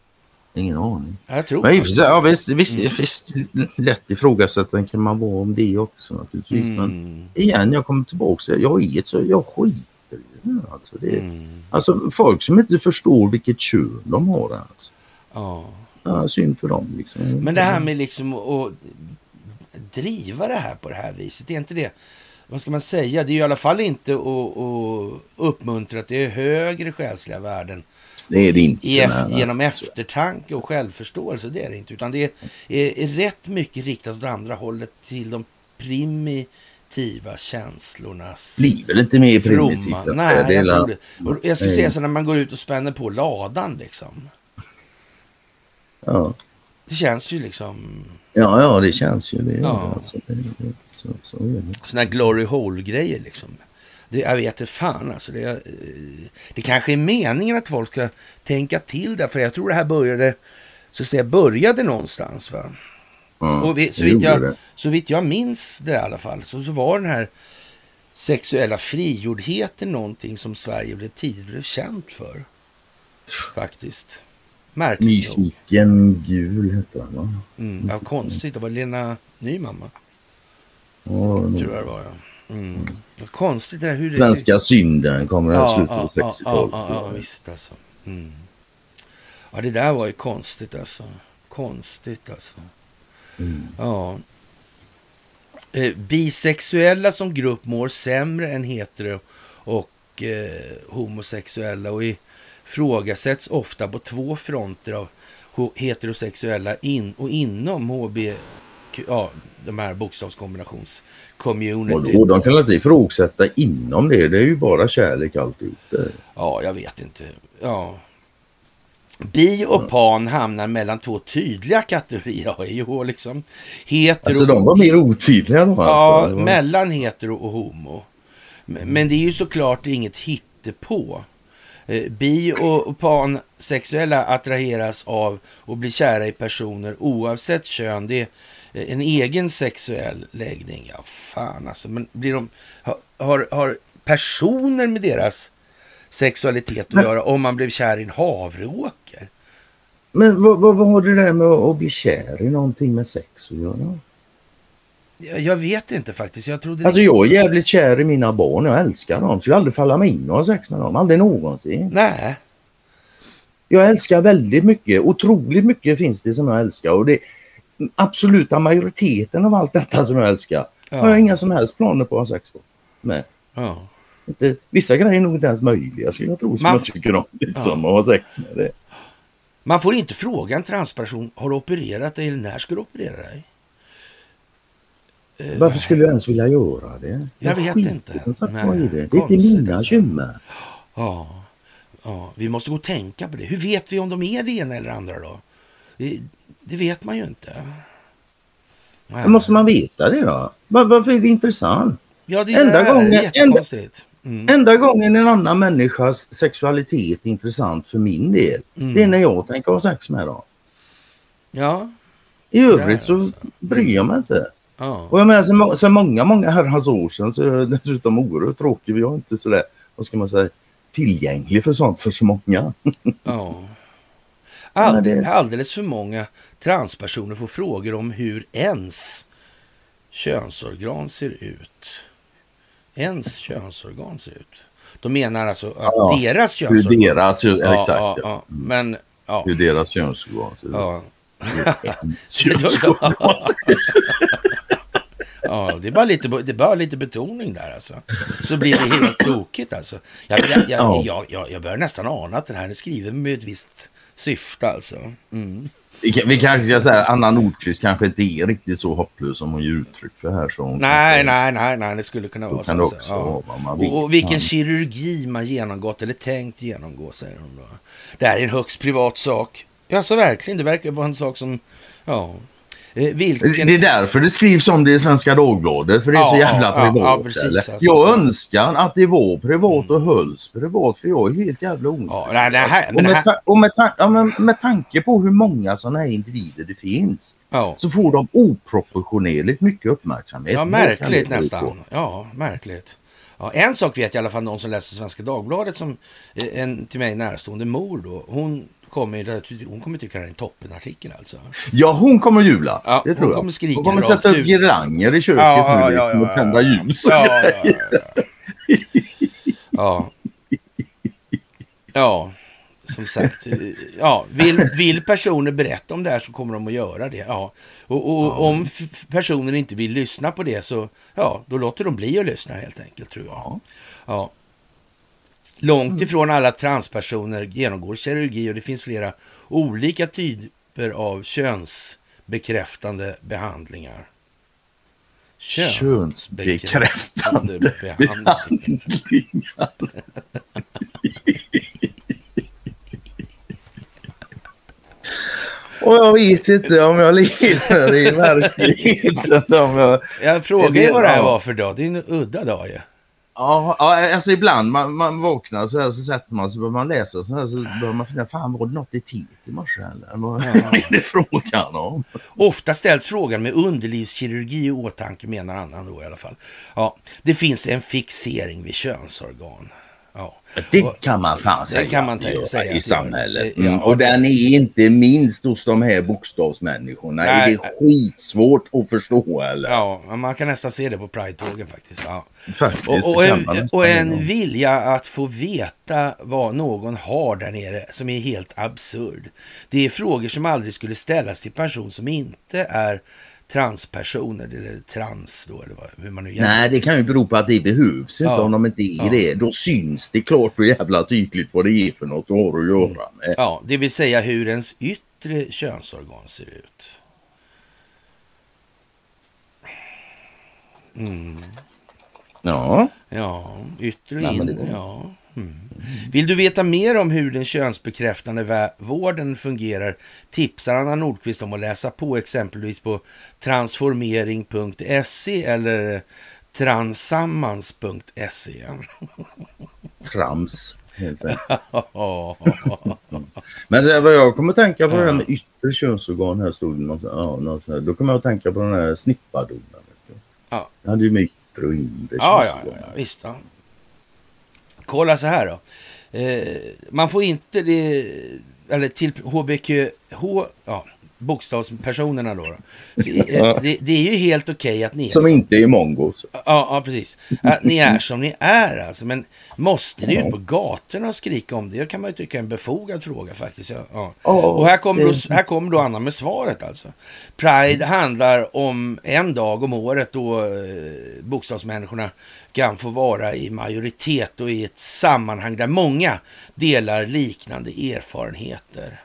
Ingen aning. Jag tror Men, faktiskt. ja, visst, visst, mm. visst, lätt ifrågasättande kan man vara om det också naturligtvis. Mm. Men igen, jag kommer tillbaka. Jag är ett så jag skiter i det. Alltså, det mm. alltså folk som inte förstår vilket kön de har. Alltså. Ja. ja. Synd för dem. Liksom. Men det här med liksom att driva det här på det här viset, är inte det vad ska man säga, det är i alla fall inte att, att uppmuntra att det är högre själsliga värden. Det är det inte. I, genom eftertanke och självförståelse, det är det inte. Utan det är, är, är rätt mycket riktat åt andra hållet till de primitiva känslornas Blir väl inte mer primitivt? Nej, jag tror det. Och jag skulle säga så när man går ut och spänner på ladan liksom. Ja. Det känns ju liksom... Ja, ja, det känns ju det. Ja. Alltså, det, det så, så är det. Här glory hole-grejer liksom. Det, jag vet inte fan alltså. Det, eh, det kanske är meningen att folk ska tänka till där. För jag tror det här började, så att säga, började någonstans. Va? Ja, och vi, så, vitt jag, så vitt jag minns det i alla fall så, så var den här sexuella frigjordheten någonting som Sverige blev tidigt blev känt för. Faktiskt. Märkligt Nyfiken gul hette han va? Mm, ja, konstigt. Det var Lena Nyman va? Ja, tror jag det var ja. Mm. Konstigt det här. Hur Svenska det... synden kommer ja, i slutet av 60-talet. Ja, ja, ja, visst alltså. Mm. Ja, det där var ju konstigt alltså. Konstigt alltså. Mm. Ja. Eh, bisexuella som grupp mår sämre än hetero och eh, homosexuella och ifrågasätts ofta på två fronter av heterosexuella in, och inom HB, ja, de här bokstavskombinations-community. de kan inte ifrågasätta inom det. Det är ju bara kärlek alltihop. Ja, jag vet inte. Ja. Bi och pan hamnar mellan två tydliga kategorier. Ja, liksom. Hetero... Alltså de var mer otydliga då? Ja, alltså. mellan hetero och homo. Men det är ju såklart inget hittepå. Bi och pansexuella attraheras av och blir kära i personer oavsett kön. Det är en egen sexuell läggning. Ja, fan alltså. Men blir de, har, har personer med deras sexualitet att göra om man blev kär i en havreåker? Men vad, vad, vad har det där med att bli kär i någonting med sex att göra? Jag, jag vet inte faktiskt. Jag trodde alltså jag är jävligt kär i mina barn. Jag älskar dem. Skulle aldrig falla mig in och ha sex med dem. Aldrig någonsin. Nej. Jag älskar väldigt mycket. Otroligt mycket finns det som jag älskar. Och det absoluta majoriteten av allt detta som jag älskar ja. har jag inga som helst planer på att ha sex på. med. Ja. Inte, vissa grejer är nog inte ens möjliga skulle jag tro som Man... jag tycker om. Liksom, ja. att ha sex med det. Man får inte fråga en transperson, har du opererat dig eller när ska du operera dig? Eh, Varför skulle jag ens vilja göra det? Jag, jag vet inte. Som sagt, Nej, det. det är inte mina bekymmer. Ja. ja, vi måste gå och tänka på det. Hur vet vi om de är det ena eller andra då? Det, vet man ju inte. Nej. Måste man veta det då? Var, varför är det intressant? Ja, det är enda gången, jättekonstigt. Mm. Enda gången en annan människas sexualitet är intressant för min del, mm. det är när jag tänker ha sex med dem. Ja. I övrigt så bryr jag mig inte. Ja. Och jag menar, sen, sen många, många herrans år sedan så är jag dessutom oerhört tråkig. Vi har inte sådär, vad ska man säga, tillgänglig för sånt för så många. ja. All, alldeles för många transpersoner får frågor om hur ens könsorgan ser ut. Ens könsorgan ser ut. De menar alltså att ja, deras könsorgan... Hur deras, ja, exakt. Ja, ja. Men, ja. Hur deras könsorgan ser ut. ja, det är, bara lite, det är bara lite betoning där alltså. Så blir det helt tokigt alltså. Jag, jag, jag, jag, jag, jag börjar nästan ana att den här är skriven med ett visst syfte alltså. Mm. Vi, vi kanske ska säga att Anna Nordqvist kanske inte är riktigt så hopplös som hon ger uttryck för här. Så nej, nej, nej, nej, det skulle kunna vara så. Kan också ja. och, och, vilken kirurgi man genomgått eller tänkt genomgå, säger hon då. Det här är en högst privat sak. Ja, så verkligen. Det verkar vara en sak som, ja, vilken... Det är därför det skrivs om det i Svenska Dagbladet, för det är ja, så jävla privat. Ja, precis, alltså. Jag önskar att det var privat och hölls privat, för jag är helt jävla ointresserad. och, med, och med, ta ja, med, med tanke på hur många sådana här individer det finns, så får de oproportionerligt mycket uppmärksamhet. Ja, märkligt nästan. Ja, märkligt. Ja, en sak vet jag i alla fall någon som läser Svenska Dagbladet som eh, en till mig närstående mor då. Hon kommer, hon kommer tycka det är en toppenartikel alltså. Ja, hon kommer jubla. Ja, det tror hon jag. Kommer skrika hon kommer sätta upp girlanger i köket ja, nu ja, liksom, ja, och tända ljus. Ja, ja, ja, ja. som sagt. Ja, vill, vill personer berätta om det här så kommer de att göra det. Ja. Och, och om personer inte vill lyssna på det så ja, då låter de bli att lyssna helt enkelt tror jag. Ja. Långt ifrån alla transpersoner genomgår kirurgi och det finns flera olika typer av könsbekräftande behandlingar. Könsbekräftande behandlingar. Och jag vet inte om jag lever i verkligheten. jag, jag frågar ju vad det här var för dag. Det är en udda dag ju. Ja. Ja, alltså ibland man, man vaknar så här så sätter man sig börjar man läsa så här så börjar man fundera, fan var det något i TT i morse eller? Vad är det frågan om? Ofta ställs frågan med underlivskirurgi i åtanke menar annan då i alla fall. Ja, det finns en fixering vid könsorgan. Ja. Det kan man fan säga, kan man säga i samhället. Mm. Och den är inte minst hos de här bokstavsmänniskorna. Nej. Är det skitsvårt att förstå eller? Ja, man kan nästan se det på Pride-tågen faktiskt. Ja. faktiskt och, och, en, och en vilja att få veta vad någon har där nere som är helt absurd. Det är frågor som aldrig skulle ställas till person som inte är transpersoner eller trans då eller vad, hur man nu Nej, det kan ju bero på att det behövs inte Ja. om de inte är Ja. det. Då syns det klart och jävla tydligt vad det är för något du har att göra med. Ja, det vill säga hur ens yttre könsorgan ser ut. Mm. Ja. Ja, yttre och inre. Ja. Mm. Vill du veta mer om hur den könsbekräftande vården fungerar tipsar Anna Nordqvist om att läsa på exempelvis på transformering.se eller transammans.se. Trams. Enkelt. Men det, vad jag kommer tänka på det här med yttre könsorgan här stod det något, ja, något här. Då kommer jag att tänka på den här du. Ja. Det hade ju med yttre och inre Ja, ja, könsorgan. ja, ja visst. Ja. Kolla så här då. Eh, man får inte det, eller till HBQ, H, ja, bokstavspersonerna då. då. Så, eh, det, det är ju helt okej att ni är Som så- inte är mongos. Ja, ja, precis. Att ni är som ni är alltså. Men måste ni ut på gatorna och skrika om det? Det kan man ju tycka är en befogad fråga faktiskt. Ja. Ja, och här kommer, då, det- här kommer då Anna med svaret alltså. Pride handlar om en dag om året då eh, bokstavsmänniskorna kan få vara i majoritet och i ett sammanhang där många delar liknande erfarenheter.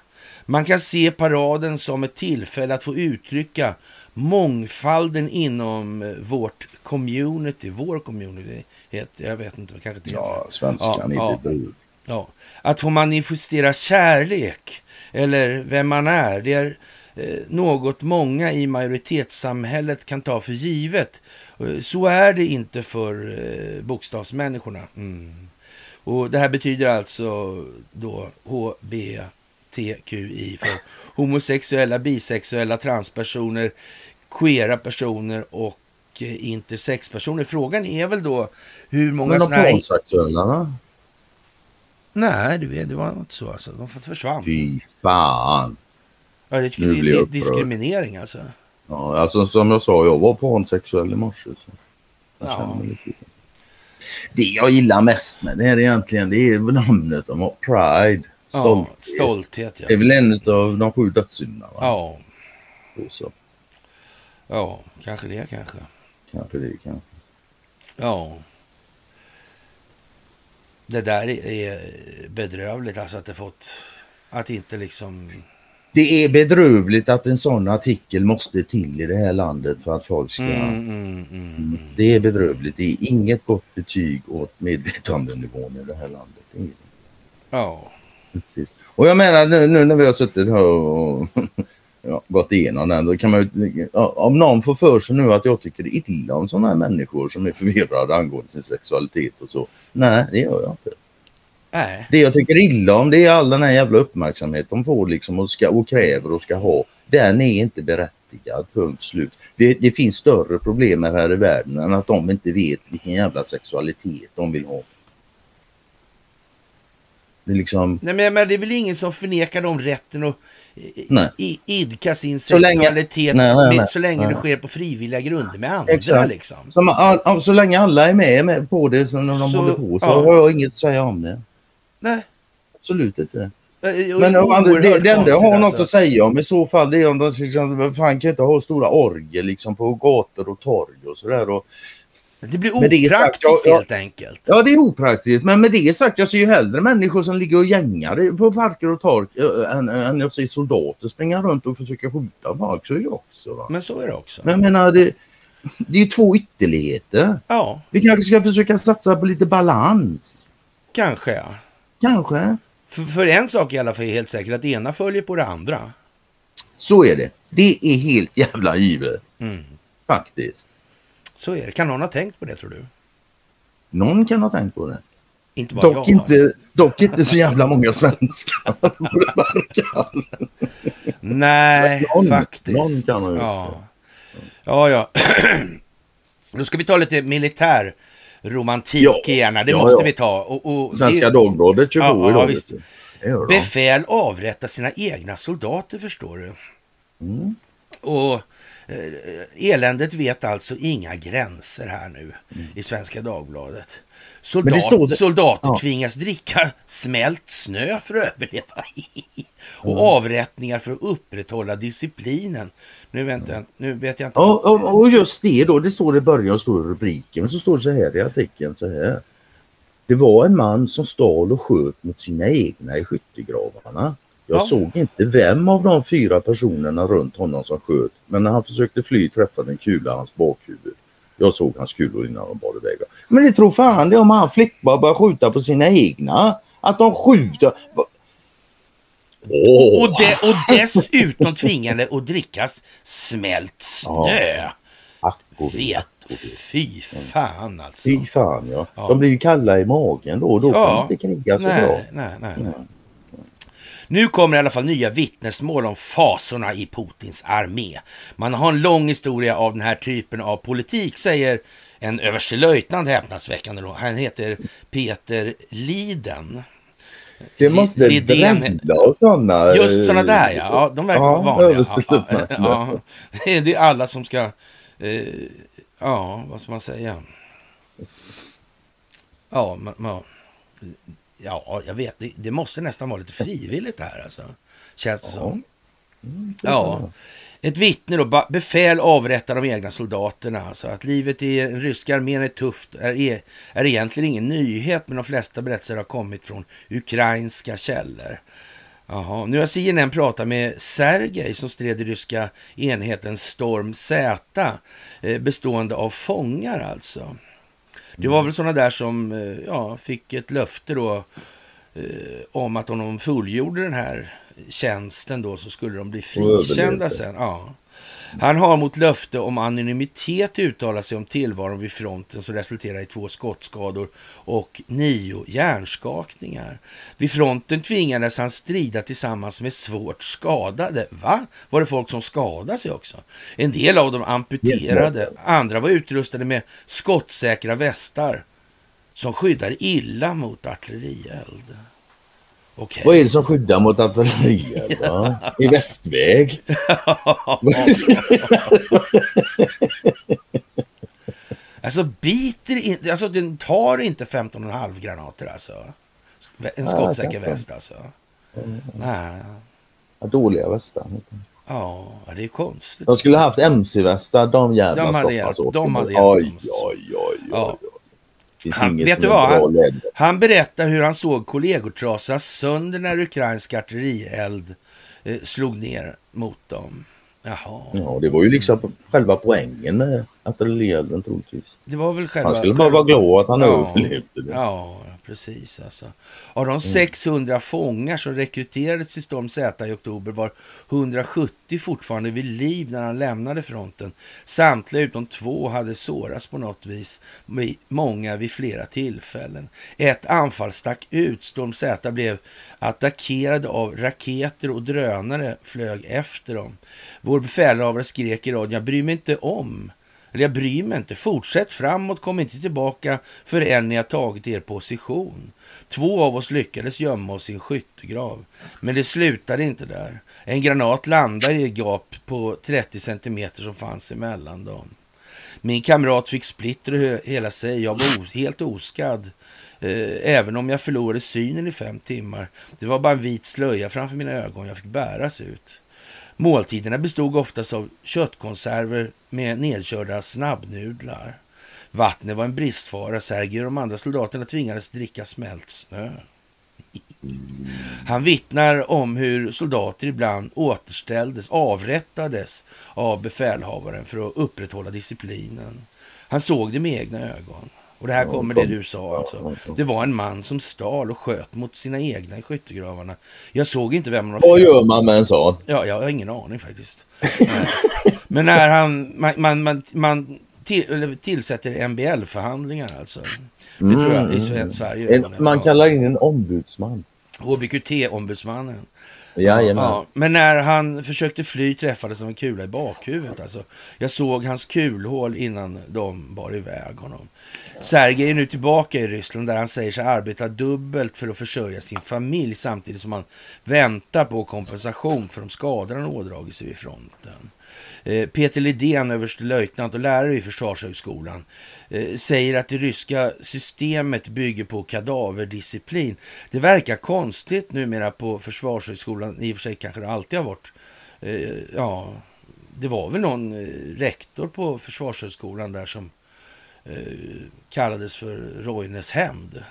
Man kan se paraden som ett tillfälle att få uttrycka mångfalden inom eh, vårt community, vår community, heter, jag vet inte, kanske inte. Ja, svenskan Ja, ja. Ja, att få manifestera kärlek eller vem man är, det är eh, något många i majoritetssamhället kan ta för givet. Eh, Så är det inte för eh, bokstavsmänniskorna. Mm. Och det här betyder alltså då HBTQI för homosexuella, bisexuella, transpersoner, queera personer och eh, intersexpersoner. Frågan är väl då hur många Men sådana här... då? Nej, du vet, det var inte så alltså. De försvann. Fy fan. Ja, det, Nu det, det, upprörd. diskriminering alltså. Ja, alltså som jag sa, jag var pansexuell i morse. Så jag Ja. känner mig lite... Det jag gillar mest med det är egentligen det är namnet de har. Pride. Stolt. Ja, stolthet ja. Det är väl en av de sju dödssynderna? Ja, Så, ja, kanske det kanske. kanske det kanske. Ja. Det där är- är bedrövligt alltså att det fått, att inte liksom, Det är bedrövligt att en sån artikel måste till i det här landet för att folk ska... mm, mm, mm, mm. Det är bedrövligt. Det är inget gott betyg åt medvetandenivån i det här landet. Det är det. ja, Precis. Och jag menar nu, nu när vi har suttit här och ja, gått igenom den. Då kan man ju, ja, om någon får för sig nu att jag tycker illa om sådana här människor som är förvirrade angående sin sexualitet och så. Nej, det gör jag inte. Nej, Det jag tycker illa om det är all den här jävla uppmärksamhet de får liksom och, ska, och kräver och ska ha. Den är inte berättigad, punkt slut. Det, det finns större problem här i världen än att de inte vet vilken jävla sexualitet de vill ha. Det liksom... nej men, men det är väl ingen som förnekar dem rätten att i- i, idka sin Så länge- sexualitet Nej, nej, nej. så länge det sker på frivilliga grunder med andra Exakt. liksom. Så, all, all, så länge alla är med, med på det när de Så, håller på så ja. har jag inget att säga om det. Nej. Absolut inte. eh, Men om man, det, det enda jag har något alltså. att säga om i så fall det är om de till exempel, fan kan inte ha stora orger liksom på gator och torg och sådär. Och, Det blir Men det sagt, opraktiskt ja, ja. helt enkelt. ja det är opraktiskt men med det sagt jag ser ju hellre människor som ligger och gängar på parker och torg äh, än, än jag ser soldater springa runt och försöka skjuta folk. Så är det också. Va? Men så är det också. Men jag menar det, det är ju två ytterligheter. Ja, Vi kanske ska försöka satsa på lite balans. kanske ja. Kanske. För, för en sak i alla fall är helt säkert att det ena följer på det andra. Så är det. Det är helt jävla givet. Mm. Faktiskt. Så är det. Kan någon ha tänkt på det tror du? Någon kan ha tänkt på det. Inte bara Dock jag. inte, dock inte så jävla många svenskar. det verkar. Nej, Någon- faktiskt. någon ja. ja, ja. Då ska vi ta lite militär romantik Ja, gärna. Det ja, måste ja. vi ta. Och, och Svenska det- Dagbladet kör Ja, idag. visst. gör. Befäl avrättar sina egna soldater förstår du. Mm. Och Eh, eländet vet alltså inga gränser här nu mm. i Svenska Dagbladet. Soldat, det... Soldater ja. tvingas dricka smält snö för att överleva. och mm. avrättningar för att upprätthålla disciplinen. Nu, vänta, nu vet jag inte. Ja, och, och just det då, det står i början står rubriken. Men så står det så här i artikeln så här. Det var en man som stal och sköt mot sina egna i skyttegravarna. Jag ja. såg inte vem av de fyra personerna runt honom som sköt, men när han försökte fly träffade en kula hans bakhuvud. Jag såg hans kulor innan de bar iväg. Men det tror fan det om han flickbar börjar skjuta på sina egna. Att de skjuter. Oh. Och, de, och dessutom tvingade att drickas smält snö. Ja. Vet Fy fan alltså. Fy fan ja. ja. De blir ju kalla i magen då och då ja. kan de inte kriga så nej, bra. Nej, nej, nej. Nu kommer i alla fall nya vittnesmål om fasorna i Putins armé. Man har en lång historia av den här typen av politik, säger en överstelöjtnant häpnadsväckande då. Han heter Peter Liden. Det måste Lidén... och sådana. Just sådana där ja. ja de verkar ja, vara vanliga. Ja, ja, Det är alla som ska, eh, ja vad ska man säga? Ja, man, Ja, jag vet. Det, det, måste nästan vara lite frivilligt det här alltså. Känns det ja. som. Mm, ja. Ett vittne då, befäl avrättar de egna soldaterna. Alltså att livet i den ryska armén är tufft är, e, är egentligen ingen nyhet, men de flesta berättelser har kommit från ukrainska källor. Jaha. Nu har CNN pratat med Sergej som stred i ryska enheten Storm Z, eh, bestående av fångar alltså. Det var väl sådana där som eh, ja, fick ett löfte då eh, om att om de fullgjorde den här tjänsten då så skulle de bli frikända sen. Ja. Han har mot löfte om anonymitet uttalat sig om tillvaron vid fronten som resulterar i två skottskador och nio hjärnskakningar. Vid fronten tvingades han strida tillsammans med svårt skadade. Va? Var det folk som skadade sig också? En del av dem amputerade, andra var utrustade med skottsäkra västar som skyddar illa mot artillerield. Okay. Vad är det som skyddar mot artillerier? Ja. I västväg? alltså biter inte, alltså den tar inte 15,5 granater alltså. En skottsäker väst alltså. Mm. Nej. Ja, dåliga västar. Ja, det är konstigt. De skulle haft MC-västar, de jävla de hade hjälpt, De hade hjälpt oj, oj, oj, oj. Ja. Han, vet du vad? Han, han, berättar hur han såg kollegor trasas sönder när ukrainsk artillerield eh, slog ner mot dem. Jaha. Ja, det var ju liksom själva poängen med artillerielden troligtvis. Det var väl själva... Han skulle bara vara glad att han ja, överlevde. Ja, precis alltså. Av de mm. 600 fångar som rekryterades till Storm Z i oktober var 170 fortfarande vid liv när han lämnade fronten. Samtliga utom två hade sårats på något vis, många vid flera tillfällen. Ett anfall stack ut. Storm Z blev attackerade av raketer och drönare flög efter dem. Vår befälhavare skrek i radion, jag bryr mig inte om eller jag bryr mig inte. Fortsätt framåt, kom inte tillbaka förrän ni har tagit er position. Två av oss lyckades gömma oss i en skyttegrav. Men det slutade inte där. En granat landade i ett gap på 30 centimeter som fanns emellan dem. Min kamrat fick splitter i hela sig. Jag var helt oskadd. Eh, även om jag förlorade synen i fem timmar. Det var bara en vit slöja framför mina ögon. Jag fick bäras ut. Måltiderna bestod oftast av köttkonserver med nedkörda snabbnudlar. Vattnet var en bristfara. Sergej och de andra soldaterna tvingades dricka smält snö. Han vittnar om hur soldater ibland återställdes, avrättades av befälhavaren för att upprätthålla disciplinen. Han såg det med egna ögon. Och det här kommer det du sa alltså. Det var en man som stal och sköt mot sina egna i skyttegravarna. Jag såg inte vem han var. Vad gör man med en sån? Ja, jag har ingen aning faktiskt. Men när han, man, man, man, man till, tillsätter MBL-förhandlingar alltså. Det mm. tror jag i Sverige. En, man kallar in en ombudsman. HBQT-ombudsmannen. Jajamän. Ja, men när han försökte fly träffades av en kula i bakhuvudet. Alltså, jag såg hans kulhål innan de bar iväg honom. Sergej är nu tillbaka i Ryssland där han säger sig arbeta dubbelt för att försörja sin familj samtidigt som han väntar på kompensation för de skador han ådragit sig vid fronten. Eh, Peter Lidén, överstelöjtnant och lärare vid Försvarshögskolan, eh, säger att det ryska systemet bygger på kadaverdisciplin. Det verkar konstigt numera på Försvarshögskolan, i och för sig kanske det alltid har varit. Eh, ja, det var väl någon rektor på Försvarshögskolan där som kallades för Roines hämnd.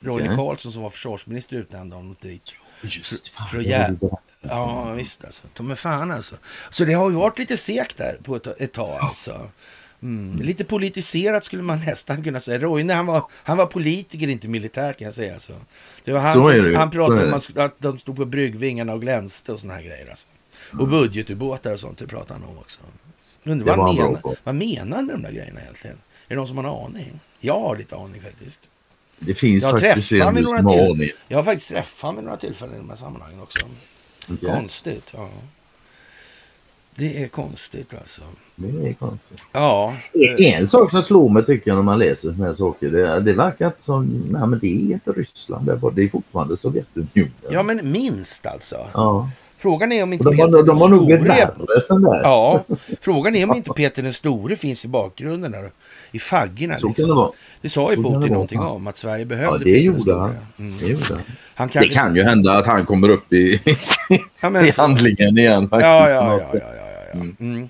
Roine. Carlsson som var försvarsminister utnämnde honom dit. Just för, för att jä- Ja, visst alltså. Ta mig fan alltså. Så det har ju varit lite segt där på ett, ett tag alltså. Mm. Lite politiserat skulle man nästan kunna säga. Roine han var, han var politiker, inte militär kan jag säga. Alltså. Det var han, som, han pratade om att de stod på bryggvingarna och glänste och såna här grejer. Alltså. Och mm. budgetubåtar och sånt, det pratade han om också. Undrar vad, menar, vad menar han med de där grejerna egentligen? Är det någon som har en aning? Jag har lite aning faktiskt. Det finns jag faktiskt en som har aning. Jag har faktiskt träffat honom vid några tillfällen i de här sammanhangen också. Okay. Konstigt, ja. Det är konstigt alltså. Det är konstigt. Ja. En sak som slår mig tycker jag när man läser sådana här saker. Det, det verkar inte som, nej men det är inte Ryssland. Det är fortfarande Sovjetunionen. Ja men minst alltså. Ja. Frågan är om inte de Peter har, de har nog blivit värre sen dess. Ja, frågan är om inte Peter den store finns i bakgrunden där, i faggorna. Så liksom. det. Det sa ju Putin någonting om, att Sverige behövde ja, det Peter gjorde han. Mm. Det gjorde han. Han kan, det kan ju hända att han kommer upp i, ja, i handlingen igen. Faktiskt, ja, ja, ja, ja, ja. Mm. Mm.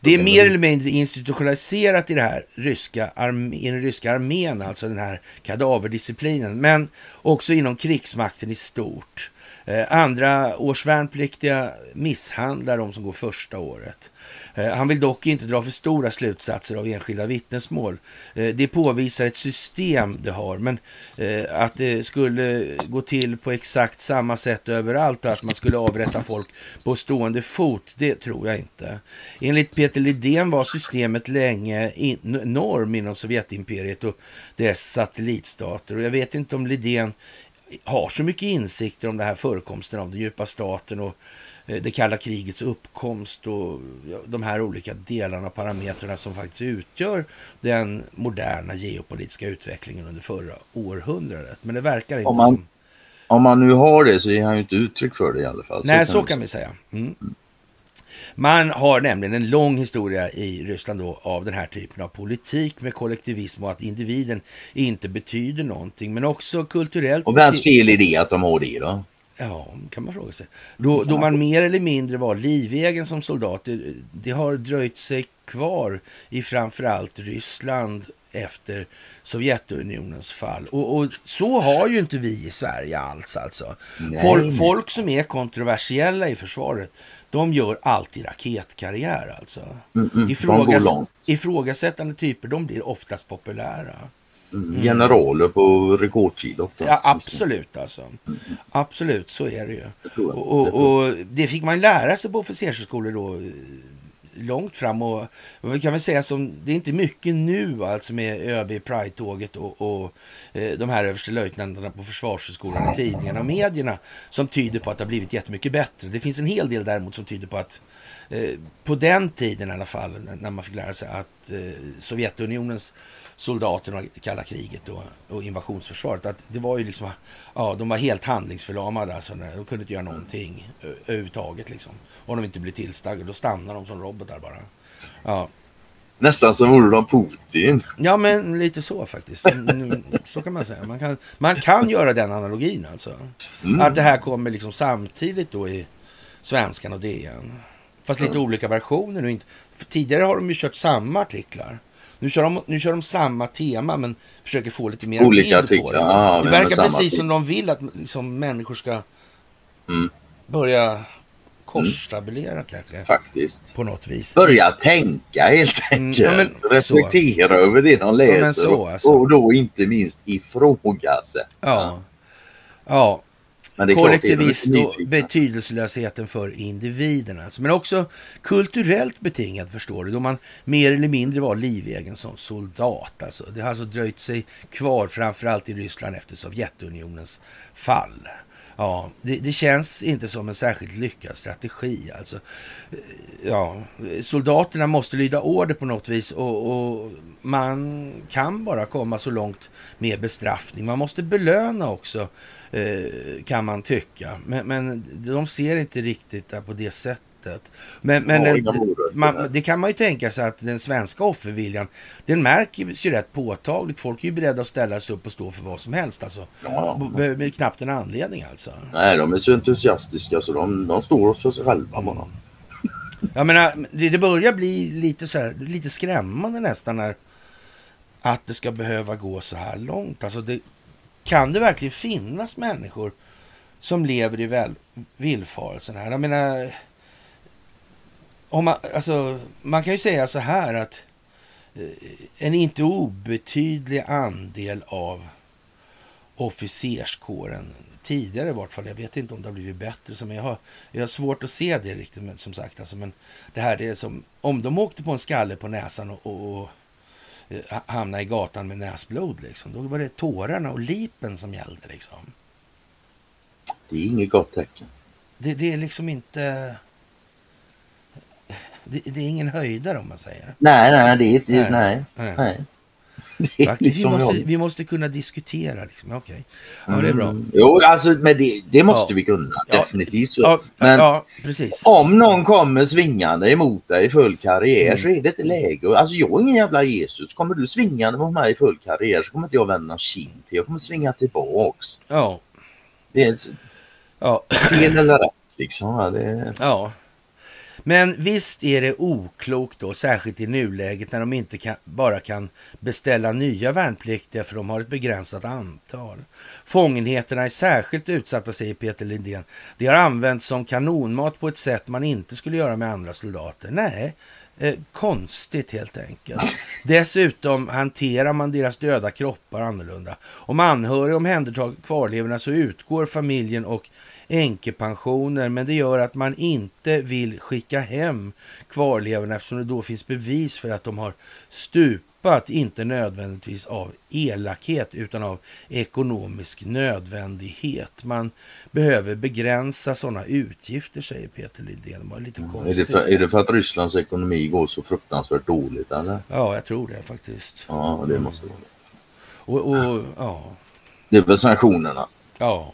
Det är mer eller mindre institutionaliserat i, det här ryska i den ryska armén, alltså den här kadaverdisciplinen, men också inom krigsmakten i stort. Eh, andra års värnpliktiga misshandlar de som går första året. Eh, han vill dock inte dra för stora slutsatser av enskilda vittnesmål. Eh, det påvisar ett system det har, men eh, att det skulle gå till på exakt samma sätt överallt och att man skulle avrätta folk på stående fot, det tror jag inte. Enligt Peter Lidén var systemet länge norm inom Sovjetimperiet och dess satellitstater. Och jag vet inte om Lidén har så mycket insikter om det här förekomsten av den djupa staten och det kalla krigets uppkomst och de här olika delarna och parametrarna som faktiskt utgör den moderna geopolitiska utvecklingen under förra århundradet. Men det verkar inte om man, som... Om man nu har det så ger han ju inte uttryck för det i alla fall. Nej, så kan, så kan vi säga. Mm. Mm. Man har nämligen en lång historia i Ryssland då av den här typen av politik med kollektivism och att individen inte betyder någonting, men också kulturellt. Och vems fel är det att de har det då? Ja, kan man fråga sig. Då, då man mer eller mindre var livegen som soldat, det, det har dröjt sig kvar i framförallt Ryssland efter Sovjetunionens fall. Och, och, så har ju inte vi i Sverige alls alltså. Folk, folk som är kontroversiella i försvaret, de gör alltid raketkarriär alltså. Mm, mm, Ifrågas ifrågasättande typer, de blir oftast populära. Generaler på rekordtid oftast. Ja, absolut alltså. Mm. Absolut, så är det ju. Det och, och, och, det fick man lära sig på officershögskolor då långt fram och vi kan väl säga som det är inte mycket nu alltså med ÖB Pride-tåget och, och eh, de här överstelöjtnanterna på Försvarshögskolan i tidningarna och medierna som tyder på att det har blivit jättemycket bättre. Det finns en hel del däremot som tyder på att på den tiden i alla fall när man fick lära sig att eh, Sovjetunionens soldaterna i kalla kriget och, och invasionsförsvaret. Att det var ju liksom, ja, de var helt handlingsförlamade. Alltså, de kunde inte göra någonting överhuvudtaget. Liksom. Om de inte blir tillstagade, då stannar de som robotar bara. Ja. Nästan som vore de Putin. Ja, men lite så faktiskt. Så kan man säga. Man kan, man kan göra den analogin alltså. Mm. Att det här kommer liksom samtidigt då i Svenskan och DN. Fast lite olika versioner nu. Tidigare har de ju kört samma artiklar. Nu kör, de, nu kör de samma tema men försöker få lite mer Olika bild på det. Ja, det verkar precis som de vill att liksom, människor ska mm. börja korstabulera mm. kanske. Faktiskt. På något vis. Börja tänka helt enkelt. Mm, ja, men, Reflektera så. över det de läser. Ja, så, alltså. Och då inte minst ifrågasätta. Ja. Ja, kollektivist och betydelselösheten för individen. Alltså. Men också kulturellt betingad förstår du, då man mer eller mindre var livegen som soldat. Alltså. Det har alltså dröjt sig kvar, framförallt i Ryssland efter Sovjetunionens fall. Ja, det, det, känns inte som en särskilt lyckad strategi. Alltså, ja, soldaterna måste lyda order på något vis och, och, man kan bara komma så långt med bestraffning. Man måste belöna också, kan man tycka. Men, men de ser inte riktigt det på det sättet. Men, men den, man, det kan man ju tänka sig att den svenska offerviljan, den märker ju rätt påtagligt. Folk är ju beredda att ställa sig upp och stå för vad som helst. Alltså. Ja. Med knappt en anledning alltså. Nej, de är så entusiastiska så de, de står för sig själva bara. Jag menar, det, det börjar bli lite, så här, lite skrämmande nästan när att det ska behöva gå så här långt. Alltså det, kan det verkligen finnas människor som lever i väl, villfarelsen här? Jag menar, om man, alltså, man kan ju säga så här att eh, en inte obetydlig andel av officerskåren, tidigare i vart fall, jag vet inte om det har blivit bättre, som jag har, jag har svårt att se det riktigt, men som sagt, alltså, men det här det är som, om de åkte på en skalle på näsan och, och, och eh, hamnade i gatan med näsblod, liksom, då var det tårarna och lipen som gällde. Liksom. Det är inget gott tecken. Det, det är liksom inte det, det, är ingen höjdare om man säger. Nej, nej, det är inte, nej. nej. nej. Faktiskt, liksom vi, måste, vi måste kunna diskutera. Liksom. Okej, okay. ja, mm. det är bra. Jo, alltså, men det, det måste ja. vi kunna. Definitivt. Så. Ja, men om någon kommer svingande emot dig i full karriär mm. så är det inte läge. Alltså, jag är ingen jävla Jesus. Kommer du svingande mot mig i full karriär så kommer inte jag vända kind till. Jag kommer svinga tillbaks. Ja. Det är ja. fel eller rätt liksom. Det... Ja. Men visst är det oklokt då, särskilt i nuläget när de inte kan, bara kan beställa nya värnpliktiga för de har ett begränsat antal. Fångenheterna är särskilt utsatta, säger Peter Lindén. De har använts som kanonmat på ett sätt man inte skulle göra med andra soldater. Nej, Eh, konstigt helt enkelt. Dessutom hanterar man deras döda kroppar annorlunda. Om anhöriga omhändertar kvarlevorna så utgår familjen och änkepensioner, men det gör att man inte vill skicka hem kvarlevorna eftersom det då finns bevis för att de har stupat, inte nödvändigtvis av elakhet utan av ekonomisk nödvändighet. Man behöver begränsa sådana utgifter, säger Peter Lidén. Det lite mm. Är, det för, är det för att Rysslands ekonomi går så fruktansvärt dåligt eller? Ja, jag tror det faktiskt. Ja, det måste vara och, och, ja. Det är väl sanktionerna. Ja.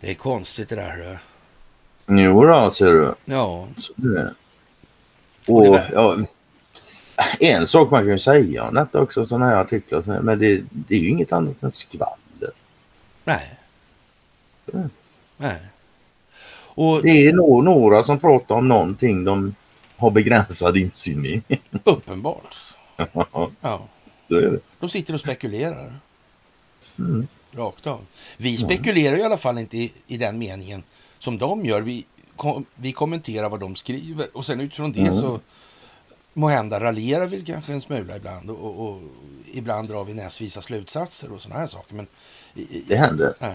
Det är konstigt det där. Jo då, ser du. Ja. Så det. Och, och det ja, en sak man kan säga om detta också, sådana här artiklar, men det, det är ju inget annat än skvaller. Nej. Mm. Nej. Och, det är nog några som pratar om någonting de har begränsad insyn i. Uppenbart. ja. Så är det. De sitter och spekulerar. Mm. Rakt av. Vi spekulerar i alla fall inte i, i den meningen som de gör. Vi, kom, vi kommenterar vad de skriver och sen utifrån det mm. så må hända raljerar vi kanske en smula ibland och, och, och ibland drar vi näsvisa slutsatser och sådana här saker. Men, det händer. Äh,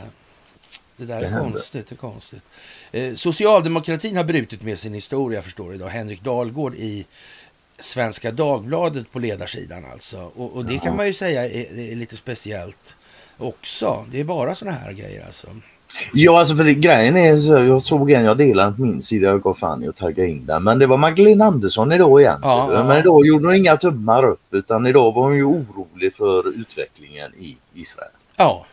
det där det är händer. konstigt. Det är konstigt. Eh, socialdemokratin har brutit med sin historia förstår idag. Henrik Dahlgård i Svenska Dagbladet på ledarsidan alltså. Och, och det Jaha. kan man ju säga är, är, lite speciellt också. Det är bara sådana här grejer alltså. Ja, alltså för det, grejen är så jag såg en jag delade på min sida. Jag gav fan i att tagga in den. Men det var Magdalena Andersson idag igen. Ja, ja. Men idag gjorde hon inga tummar upp utan idag var hon ju orolig för utvecklingen i Israel. Ja.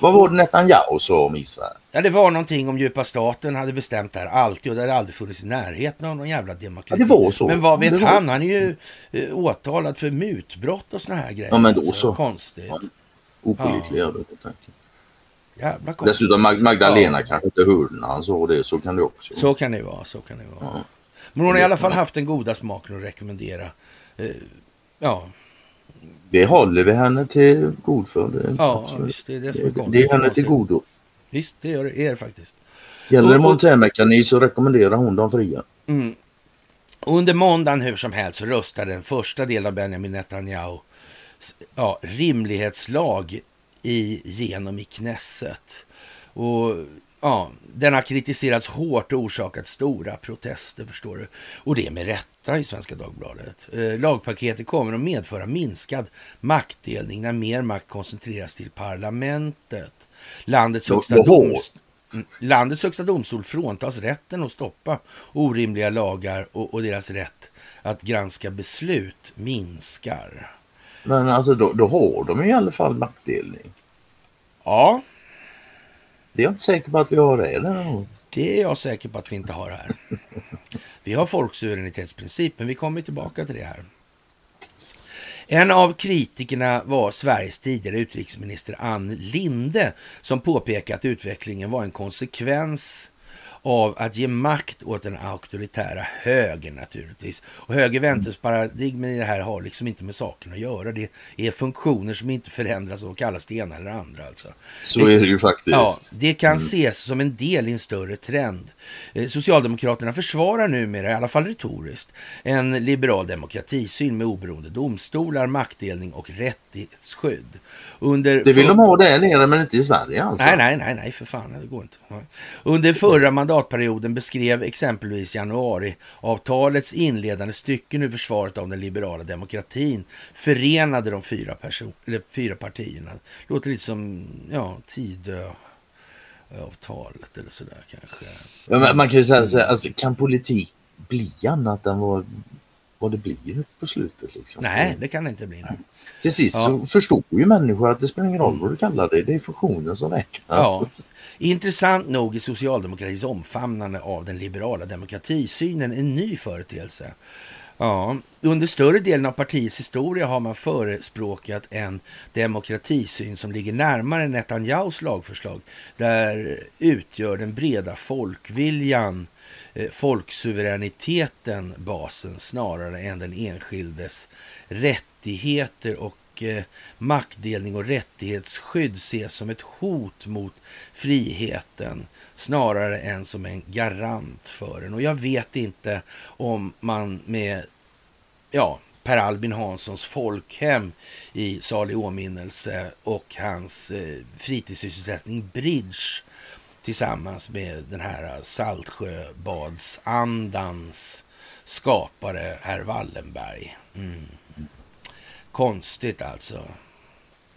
Vad var det Netanyahu sa om Israel? Ja, det var någonting om djupa staten hade bestämt det här alltid och det hade aldrig funnits i närheten av någon jävla demokrati. Ja, det var så. Men vad vet han? Han är ju eh, åtalad för mutbrott och såna här grejer. Ja, men då alltså, så. Konstigt. Ja, Opolitlig ja. tanken. Jävla konstigt. Dessutom Magdalena ja. kanske inte hörde när han sa det. Så kan det också Så kan det vara. Så kan det vara. Ja. Men hon har i alla fall haft den goda smaken att rekommendera. Eh, ja. Det håller vi henne till god för. Ja, visst, det är det som är det, det är henne till godo. Visst, det gör det är faktiskt. Gäller det monetärmekanism så rekommenderar hon de fria. Mm. Under måndagen hur som helst så röstade den första delen av Benjamin Netanyahu ja, rimlighetslag i, genom i Knesset. Och ja, den har kritiserats hårt och orsakat stora protester, förstår du. Och det är med rätta i Svenska Dagbladet. Eh, lagpaketet kommer att medföra minskad maktdelning när mer makt koncentreras till parlamentet. Landets högsta, domstol, mm, landets högsta domstol fråntas rätten att stoppa orimliga lagar och, och deras rätt att granska beslut minskar. Men alltså då, då har de i alla fall maktdelning. Ja, det är jag inte säker på att vi har det däremot. Det är jag säker på att vi inte har här. Vi har folksuveränitetsprincipen, vi kommer tillbaka till det här. En av kritikerna var Sveriges tidigare utrikesminister Ann Linde som påpekade att utvecklingen var en konsekvens av att ge makt åt den auktoritära högern naturligtvis. Och höger-vänsterparadigmen i det här har liksom inte med saken att göra. Det är funktioner som inte förändras och kallas det ena eller andra. Alltså. Så är det ju faktiskt. Ja, det kan mm. ses som en del i en större trend. Eh, Socialdemokraterna försvarar numera, i alla fall retoriskt, en liberal demokratisyn med oberoende domstolar, maktdelning och rättighetsskydd. Under det vill för... de ha där nere men inte i Sverige alltså? Nej, nej, nej, nej för fan, det går inte. Under förra mandatperioden beskrev exempelvis januariavtalets inledande stycken ur försvaret av den liberala demokratin förenade de fyra, person, eller fyra partierna. Låter lite som ja, Tidöavtalet eller sådär kanske. Ja, man kan ju säga så alltså, kan politik bli annat än vad vad det blir på slutet. Liksom. Nej, det kan det inte bli. Nu. Till sist ja. så förstår ju människor att det spelar ingen roll vad du kallar det. Det är funktionen som räknar. Ja. Intressant nog är socialdemokratins omfamnande av den liberala demokratisynen en ny företeelse. Ja, under större delen av partiets historia har man förespråkat en demokratisyn som ligger närmare Netanyahus lagförslag. Där utgör den breda folkviljan Eh, folksuveräniteten basen snarare än den enskildes rättigheter och eh, maktdelning och rättighetsskydd ses som ett hot mot friheten snarare än som en garant för den. Och jag vet inte om man med ja, Per Albin Hanssons folkhem i salig åminnelse och hans eh, fritidssysselsättning Bridge tillsammans med den här Saltsjöbadsandans skapare, herr Wallenberg. Mm. Konstigt alltså.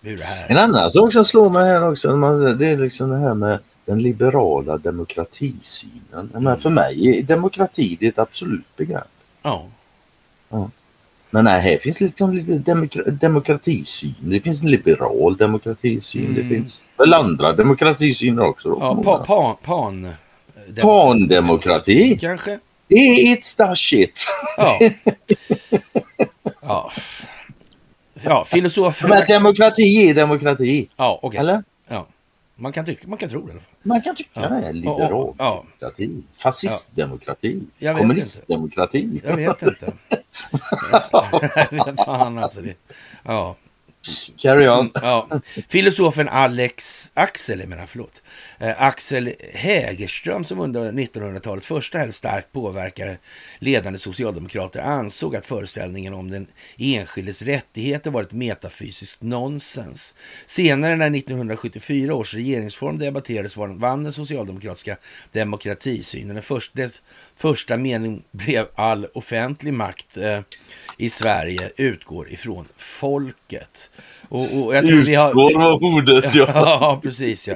Hur det här... En annan sak som slår mig här också, det är liksom det här med den liberala demokratisynen. Men för mig är demokrati det är ett absolut begrepp. Ja. ja. Men nej, här finns liksom lite demokra demokratisyn. Det finns en liberal demokratisyn. Mm. Det finns väl andra demokratisyner också. Då, ja, pa, pa, pan. Pandemokrati. Kanske. It's the shit. Ja. ja. Ja, filosofer. Men demokrati är demokrati. Ja, okej. Okay. Eller? Man kan, tycka, man kan tro det i alla fall. Man kan tycka ja. det. Liberal ja. demokrati. Fascistdemokrati. Ja. Kommunistdemokrati. Jag vet inte. Fan alltså. Det. Ja. Carry on. Ja. Filosofen Alex Axel, jag menar, förlåt. Eh, Axel Hägerström som under 1900-talet första hälft starkt påverkade ledande socialdemokrater ansåg att föreställningen om den enskildes rättigheter var ett metafysiskt nonsens. Senare när 1974 års regeringsform debatterades vann den socialdemokratiska demokratisynen. Den första, dess första mening blev all offentlig makt eh, i Sverige utgår ifrån folket. Och, och jag tror vi har... var ordet ja. ja, precis ja.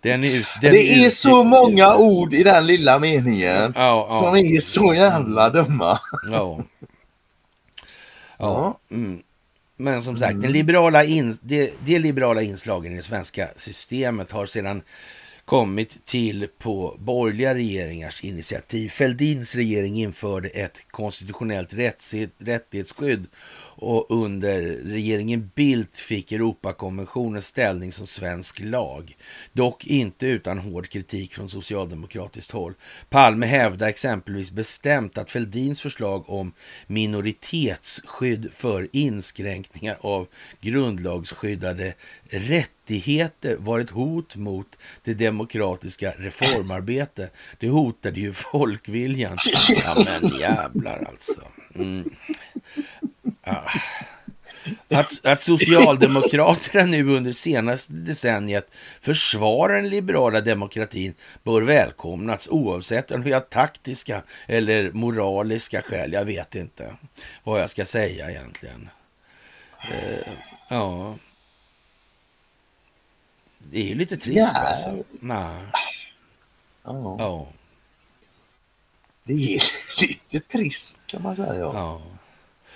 Den är, den det är, är så många ord i den lilla meningen ja, ja. som är så jävla dumma. Ja. Ja. Mm. Men som sagt, mm. den liberala in, det, det liberala inslagen i det svenska systemet har sedan kommit till på borgerliga regeringars initiativ. Fälldins regering införde ett konstitutionellt rättighetsskydd och under regeringen Bildt fick Europakonventionen ställning som svensk lag. Dock inte utan hård kritik från socialdemokratiskt håll. Palme hävdar exempelvis bestämt att Fälldins förslag om minoritetsskydd för inskränkningar av grundlagsskyddade rättigheter var ett hot mot det demokratiska reformarbetet. Det hotade ju folkviljan. Ja men jävlar alltså. Mm. Ah. Att, att Socialdemokraterna nu under senaste decenniet försvarar den liberala demokratin bör välkomnas oavsett om vi har taktiska eller moraliska skäl. Jag vet inte vad jag ska säga egentligen. Eh, ja. Det är ju lite trist ja. alltså. Nej. Ja. ja. Det är lite trist kan man säga. Ja.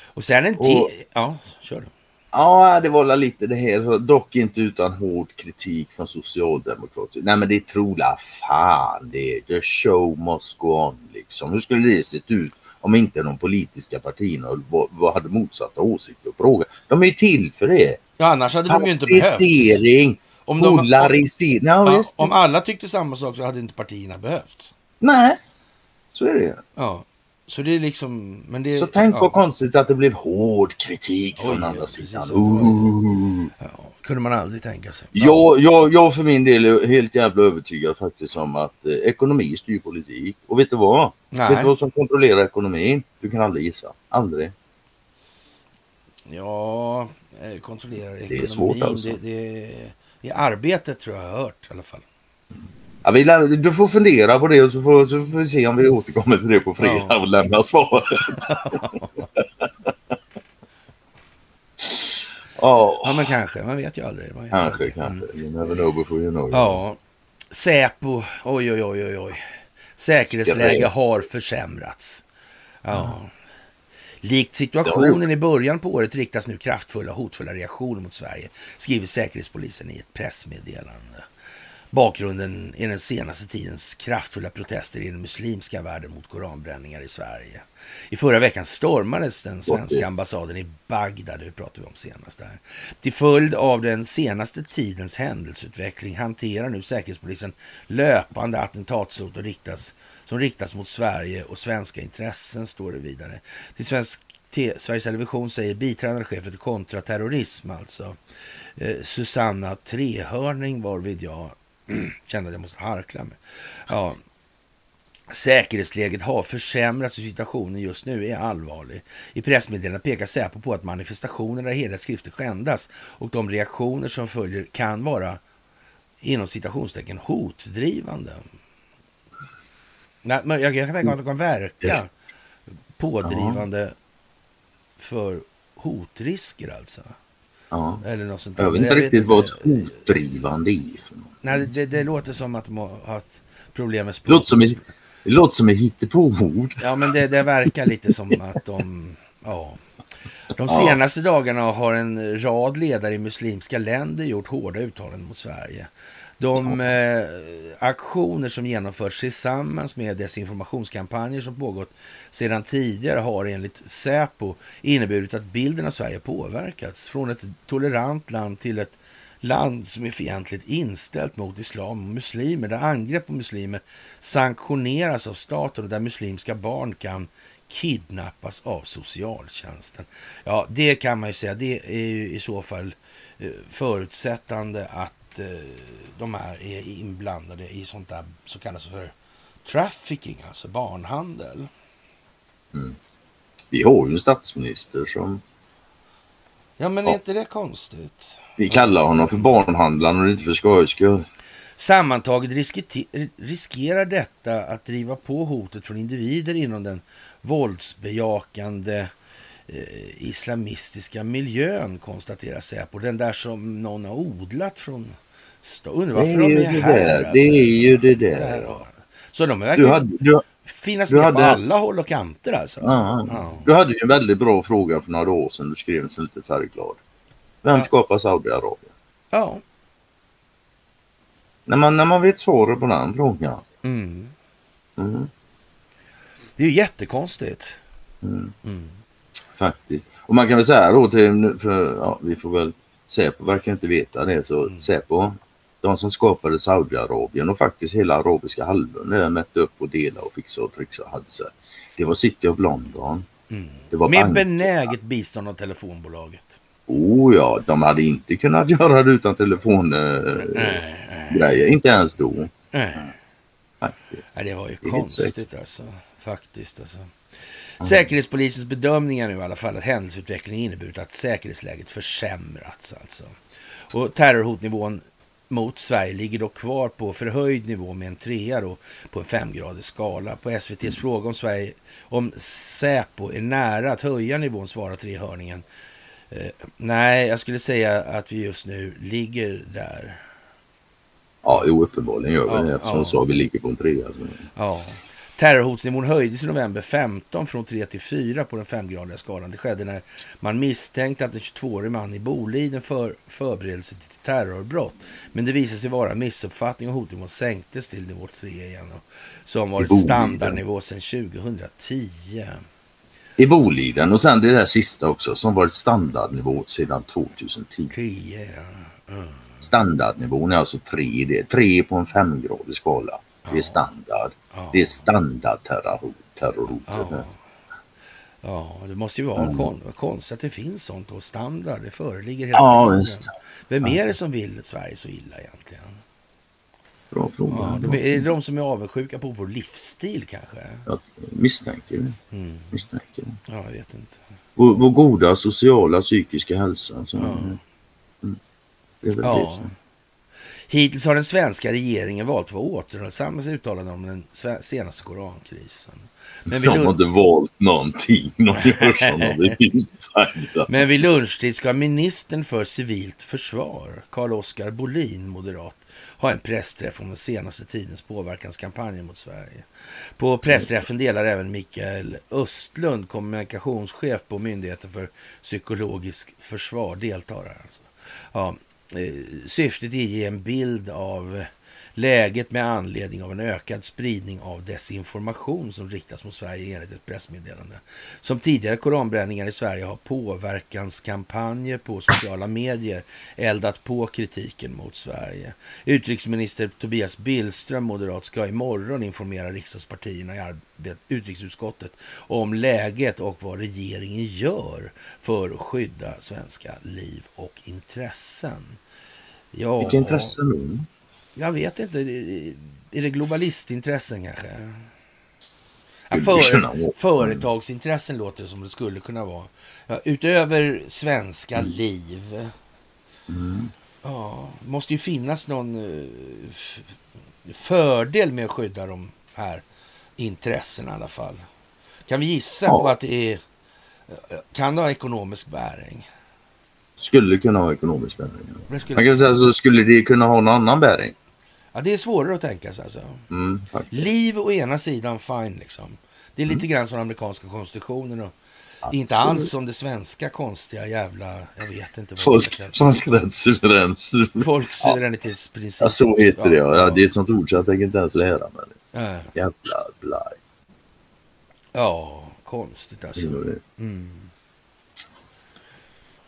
Och sen en till. Ja, kör du. Ja, det var lite det här, dock inte utan hård kritik från socialdemokrater. Nej, men det tror la fan det. The show must go on liksom. Hur skulle det sett ut om inte de politiska partierna hade motsatta åsikter och frågor? De är ju till för det. Ja, annars hade de ju inte behövts. Om. De, ja, om alla tyckte samma sak så hade inte partierna behövts. Nej, så är det Ja. Så det är liksom... Men det, så tänk ja. vad konstigt att det blev hård kritik från Oj, andra sidan. Uh. Ja, kunde man aldrig tänka sig. Ja. Jag, jag, jag för min del är helt jävla övertygad faktiskt om att eh, ekonomi styr politik. Och vet du vad? Nej. Vet du vad som kontrollerar ekonomin? Du kan aldrig gissa. Aldrig. Ja, eh, kontrollerar ekonomin. Det är svårt alltså. Det, det, I arbetet tror jag jag har hört i alla fall. Ja, vi lämnar, du får fundera på det och så får, så får vi se om vi återkommer till det på fredag ja. och lämnar svaret. oh. Ja, men kanske. Man vet ju aldrig. Man kanske, aldrig. kanske. You never know before you know. Ja. Säpo. Oj, oj, oj, oj, oj. Säkerhetsläge har försämrats. Ja. Likt situationen i början på året riktas nu kraftfulla hotfulla reaktioner mot Sverige, skriver Säkerhetspolisen i ett pressmeddelande. Bakgrunden är den senaste tidens kraftfulla protester i den muslimska världen mot koranbränningar i Sverige. I förra veckan stormades den svenska ambassaden i Bagdad, det pratade vi om senast där. Till följd av den senaste tidens händelseutveckling hanterar nu Säkerhetspolisen löpande attentatshot och riktas, som riktas mot Sverige och svenska intressen, står det vidare. Till svensk Sveriges Television säger biträdande chef för kontraterrorism, alltså eh, Susanna Trehörning, varvid jag kände att jag måste harkla mig. Ja. Säkerhetsläget har försämrats och situationen just nu är allvarlig. I pressmeddelandet pekar Säpo på att manifestationer där hela skrifter skändas och de reaktioner som följer kan vara inom citationstecken hotdrivande. Nej, men jag, jag kan tänka mig att de kan verka pådrivande för hotrisker alltså. Ja. Eller något sånt där. Jag vet inte jag riktigt vet vad ett hotdrivande är för något. Nej, det, det, låter som att de har haft problem med språk. Låter som, ett, det låter som ett hittepåord. Ja, men det, det verkar lite som att de... Ja. De senaste ja. dagarna har en rad ledare i muslimska länder gjort hårda uttalanden mot Sverige. De eh, aktioner som genomförts tillsammans med desinformationskampanjer som pågått sedan tidigare har enligt Säpo inneburit att bilden av Sverige påverkats från ett tolerant land till ett land som är fientligt inställt mot islam och muslimer, där angrepp på muslimer sanktioneras av staten och där muslimska barn kan kidnappas av socialtjänsten. Ja, det kan man ju säga, det är ju i så fall eh, förutsättande att eh, de här är inblandade i sånt där som kallas för trafficking, alltså barnhandel. Mm. Vi har ju en statsminister som... Ja, men är inte det konstigt? Vi kallar honom för barnhandlaren och inte för skojs skull. Sammantaget riskerar detta att driva på hotet från individer inom den våldsbejakande eh, islamistiska miljön, konstaterar Säpo. Den där som någon har odlat från Undrar varför de är, här. Där. Alltså. Det är ju det där. där Så de är verkligen... Du hade, du, finnas med hade... på alla håll och kanter alltså. Ja, ja. Du hade ju en väldigt bra fråga för några år sedan. Du skrev en lite färgglad. Vem ja. skapar Saudiarabien? Ja. När man, när man vet svaret på den frågan. Mm. Mm. Det är ju jättekonstigt. Mm. Mm. Faktiskt. Och man kan väl säga då till, för ja, vi får väl Säpo verkar inte veta det, så mm. Säpo, de som skapade Saudiarabien och faktiskt hela arabiska halvön, när de mätte upp och delade och fixade och trixade hade så Det var City of London. Mm. Det var Med benäget bistånd av telefonbolaget. Oh ja, de hade inte kunnat göra det utan telefongrejer. Äh, äh. Inte ens då. Äh. Faktiskt. Ja, det var ju det konstigt alltså. Faktiskt alltså. Säkerhetspolisens bedömning är nu i alla fall att händelseutvecklingen inneburit att säkerhetsläget försämrats. Alltså. Och terrorhotnivån mot Sverige ligger dock kvar på förhöjd nivå med en trea då, på en femgradig skala. På SVTs fråga om Sverige, om Säpo är nära att höja nivån svarar trehörningen. Eh, nej, jag skulle säga att vi just nu ligger där. Ja, jo, uppenbarligen gör vi Ja, det eftersom ja. så vi ligger på en trea. Så. Ja. Terrorhotsnivån höjdes i november 15 från 3 till 4 på den femgradiga skalan. Det skedde när man misstänkte att en 22-årig man i Boliden för förberedelse till terrorbrott. Men det visade sig vara en missuppfattning och hotnivån sänktes till nivå 3 igen. Som varit standardnivå sedan 2010. I Boliden och sen det där sista också som varit standardnivå sedan 2010. 10, ja. Standardnivån är alltså 3. Det är 3 på en femgradig skala. Det är standard. Ja. Det är standard terrorhot. terrorhot. Ja. Ja, det måste ju vara kon konstigt att det finns sånt och standard. Det föreligger hela Ja, tiden. visst. Vem är det som vill Sverige så illa egentligen? Bra fråga. Ja, de är, det de som är avundsjuka på vår livsstil kanske? Jag misstänker det. Mm. Misstänker det. Ja, jag vet inte. Vår, vår goda sociala psykiska hälsa. Så, Ja. mm. Det är väl Ja. det. Hittills har den svenska regeringen valt att vara återhållsam med sina uttalanden om den senaste korankrisen. Men De har lun- inte valt någonting. De gör som de blir tillsagda. men vid lunchtid ska ministern för civilt försvar, Carl-Oskar Bolin, moderat, ha en pressträff om den senaste tidens påverkanskampanjer mot Sverige. På pressträffen delar även Mikael Östlund, kommunikationschef på Myndigheten för psykologiskt försvar, deltar. Alltså. Ja, Eh, syftet är att ge en bild av läget med anledning av en ökad spridning av desinformation som riktas mot Sverige enligt ett pressmeddelande. Som tidigare koranbränningar i Sverige har påverkanskampanjer på sociala medier eldat på kritiken mot Sverige. Utrikesminister Tobias Billström, moderat, ska imorgon informera riksdagspartierna i arbet, utrikesutskottet om läget och vad regeringen gör för att skydda svenska liv och intressen. Ja, Vilka intressen? Jag vet inte. Är det globalistintressen kanske? Ja, för, företagsintressen låter det som det skulle kunna vara. Ja, utöver svenska liv. Ja, det måste ju finnas någon eh, fördel med att skydda de här intressena i alla fall. Kan vi gissa Ja. på att det är... Kan det ha ekonomisk bäring? Skulle kunna ha ekonomisk bäring. Skulle, Man kan säga så skulle det kunna ha någon annan bäring. Ja, det är svårare att tänka sig alltså. Mm. Liv å ena sidan, fine liksom. Det är lite grann som den amerikanska konstitutionen och inte alls som det svenska konstiga jävla, jag vet inte vad Folk, folkrättssuverens. Folksuveränitetsprincip. Ja, så heter det ja. ja. Det är ett sånt ord så jag tänker inte ens lära mig det. ja. Jävla blaj. ja, konstigt alltså. Gör det. Mm.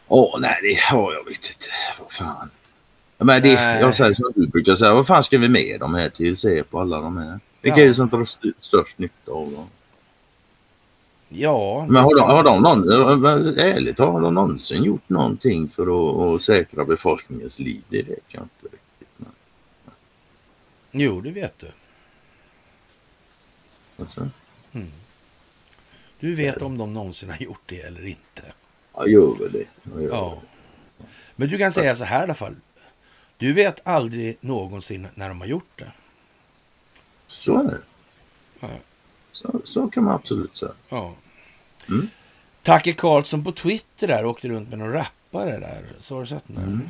Åh nej, det, ja, jag vet inte. Vad fan. Men det, Nej. jag säger som du brukar säga. Vad fan ska vi med de här till? Se på alla de här. Vilka Ja. är det som drar st- störst nytta av dem? Ja, Men har de, har de någon, ärligt, har de någonsin gjort någonting för att, att säkra befolkningens liv? Det vet jag inte riktigt. Men, jo det vet du. alltså, Du vet om de någonsin har gjort det eller inte. jag gör väl det. Gör Ja. Men du kan säga så här i alla fall. Du vet aldrig någonsin när de har gjort det. Så är det. Ja. Så, så kan man absolut säga. Ja. Mm. Tacke Karlsson på Twitter där åkte runt med någon rappare där. Så har du sett den? Mm.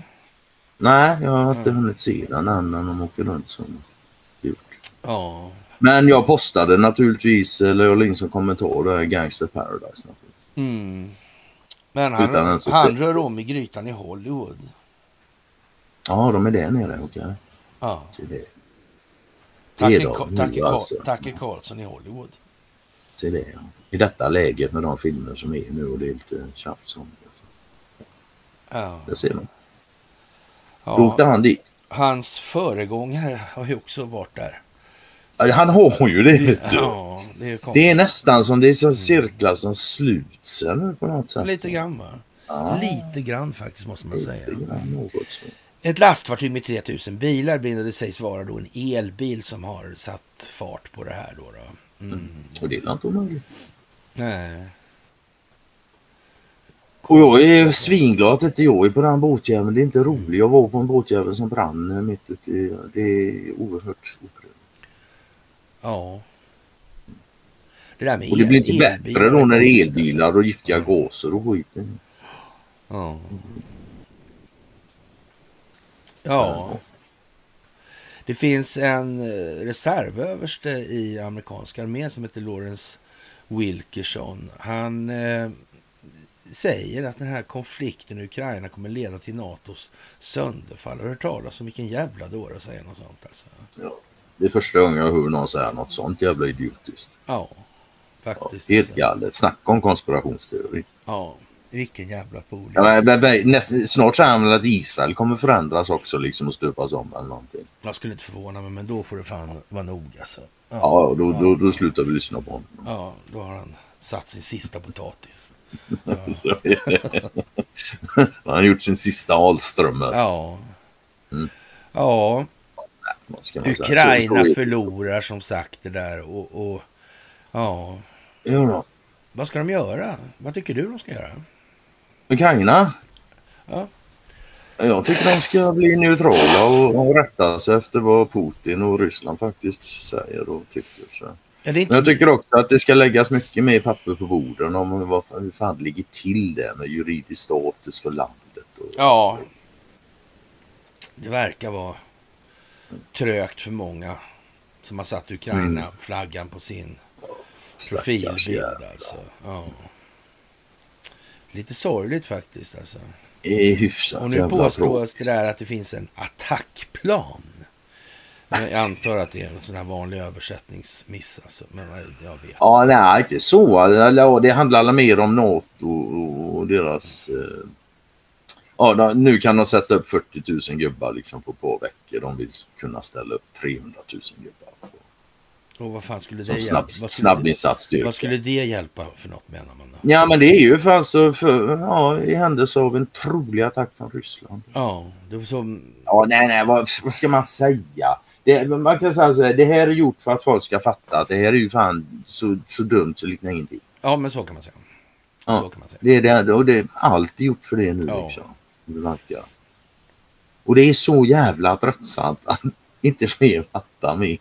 Nej, jag har inte hunnit se den än när de åker runt som gjort. Ja. Men jag postade naturligtvis, eller jag la in som kommentar där, Gangster Paradise. Mm. Men han, han rör om i grytan i Hollywood. Ja, de är där nere, okej. Ja. Se det. Tacke, alltså. Karlsson i Hollywood. Se det, ja. I detta läget med de filmer som är nu och det är lite tjafs om det. Ja. Där ser man. Då åkte ja. han dit. Hans föregångare har ju också varit där. Ja, Han har ju det, vet du. Ja, det är Det är nästan som det är så cirklar som sluts sig nu på något sätt. Lite grann va? Ja, Lite grann faktiskt måste man säga. lite grann något så. Ett lastfartyg med 3000 bilar brinner. Det sägs vara då en elbil som har satt fart på det här. Då, då. Mm. Och det är inte omöjligt. Nej. Och jag är svinglad att inte jag är på den båtjäveln. Det är inte roligt att vara på en båtjävel som brann mitt ute i... Det är oerhört otrevligt. Ja. Det där med Och det blir inte bättre då när det är elbilar och giftiga gaser och skit. Alltså. Ja. Ja. Det finns en eh, reservöverste i amerikanska armén som heter Lawrence Wilkerson. Han eh, säger att den här konflikten i Ukraina kommer leda till NATOs sönderfall. Har du hört talas om vilken jävla dåre att säga något sånt alltså? Ja. Det är första gången jag hör någon säga något sånt jävla idiotiskt. Ja, Ja, faktiskt. helt alltså. galet. Snacka om konspirationsteori. Ja, vilken jävla pol. Ja, men, näst, snart säger han väl att Israel kommer förändras också liksom och stupas om eller någonting. Jag skulle inte förvåna mig, men då får det fan vara nog alltså. Ja, då, då, då slutar vi lyssna på honom. Ja, då har han satt sin sista potatis. Så, han har gjort sin sista Alströmer. Ja. Mm. Ja. Ukraina Så- så- förlorar som sagt det där och, och ja, Ja, vad ska de göra? Vad tycker du de ska göra? Ukraina? Ja. Jag tycker de ska bli neutrala och, och rätta sig efter vad Putin och Ryssland faktiskt säger och tycker. Så. Ja, inte Men jag tycker också att det ska läggas mycket mer papper på borden om hur, hur fan det ligger till det med juridisk status för landet. Och, Ja, det verkar vara trögt för många som har satt Ukraina-flaggan på sin profilbild. Alltså. Ja. Lite sorgligt faktiskt. Alltså. Det är hyfsat Och nu påstås det där att det finns en attackplan. Jag antar att det är en sån här vanlig översättningsmiss. Alltså. Men jag vet. Ja, nej, inte så. Det handlar mer om NATO och deras... Eh, ja, nu kan de sätta upp 40 000 gubbar liksom på par veckor. De vill kunna ställa upp 300 000 gubbar. På, Och vad fan skulle det som hjälpa? snabb, snabbinsatsstyrka. vad skulle det hjälpa för något menar man? Ja, men det är ju för alltså för, ja, i händelse av en trolig attack från Ryssland. Ja, det var så... Ja, nej, nej, vad, vad ska man säga? Det, man kan säga så här, det här är gjort för att folk ska fatta att det här är ju fan så, så dumt så liknar ingenting. Ja, men så kan man säga. Ja. Så kan man säga. Det är det, och det är allt gjort för det nu Ja. liksom. Det verkar. Och det är så jävla tröttsamt att inte fler fattar mer.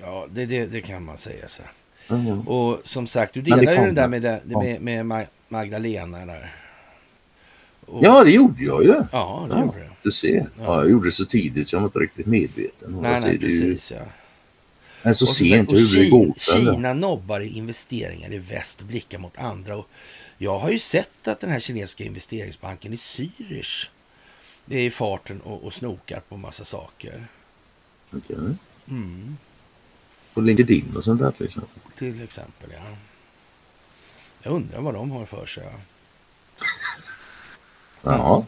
Ja, det, det, det kan man säga. Så. Mm. Och som sagt, du delar ju den där med, det, med, med Ma- Magdalena där. Och, Ja, det gjorde jag ju. Ja, det Ja. gjorde det. Du ser. Ja. Ja, jag gjorde det så tidigt så jag var inte riktigt medveten. Nej, jag nej, det ju- precis. Ja. Men så Och, sent och hur det Ki- går. eller? Kina nobbar investeringar i väst och blickar mot andra. Och jag har ju sett att den här kinesiska investeringsbanken i Zürich det är i farten och, och snokar på massa saker. Okej. Mm, På LinkedIn och sånt där till exempel. till exempel, ja. Jag undrar vad de har för sig. Ja. Ja.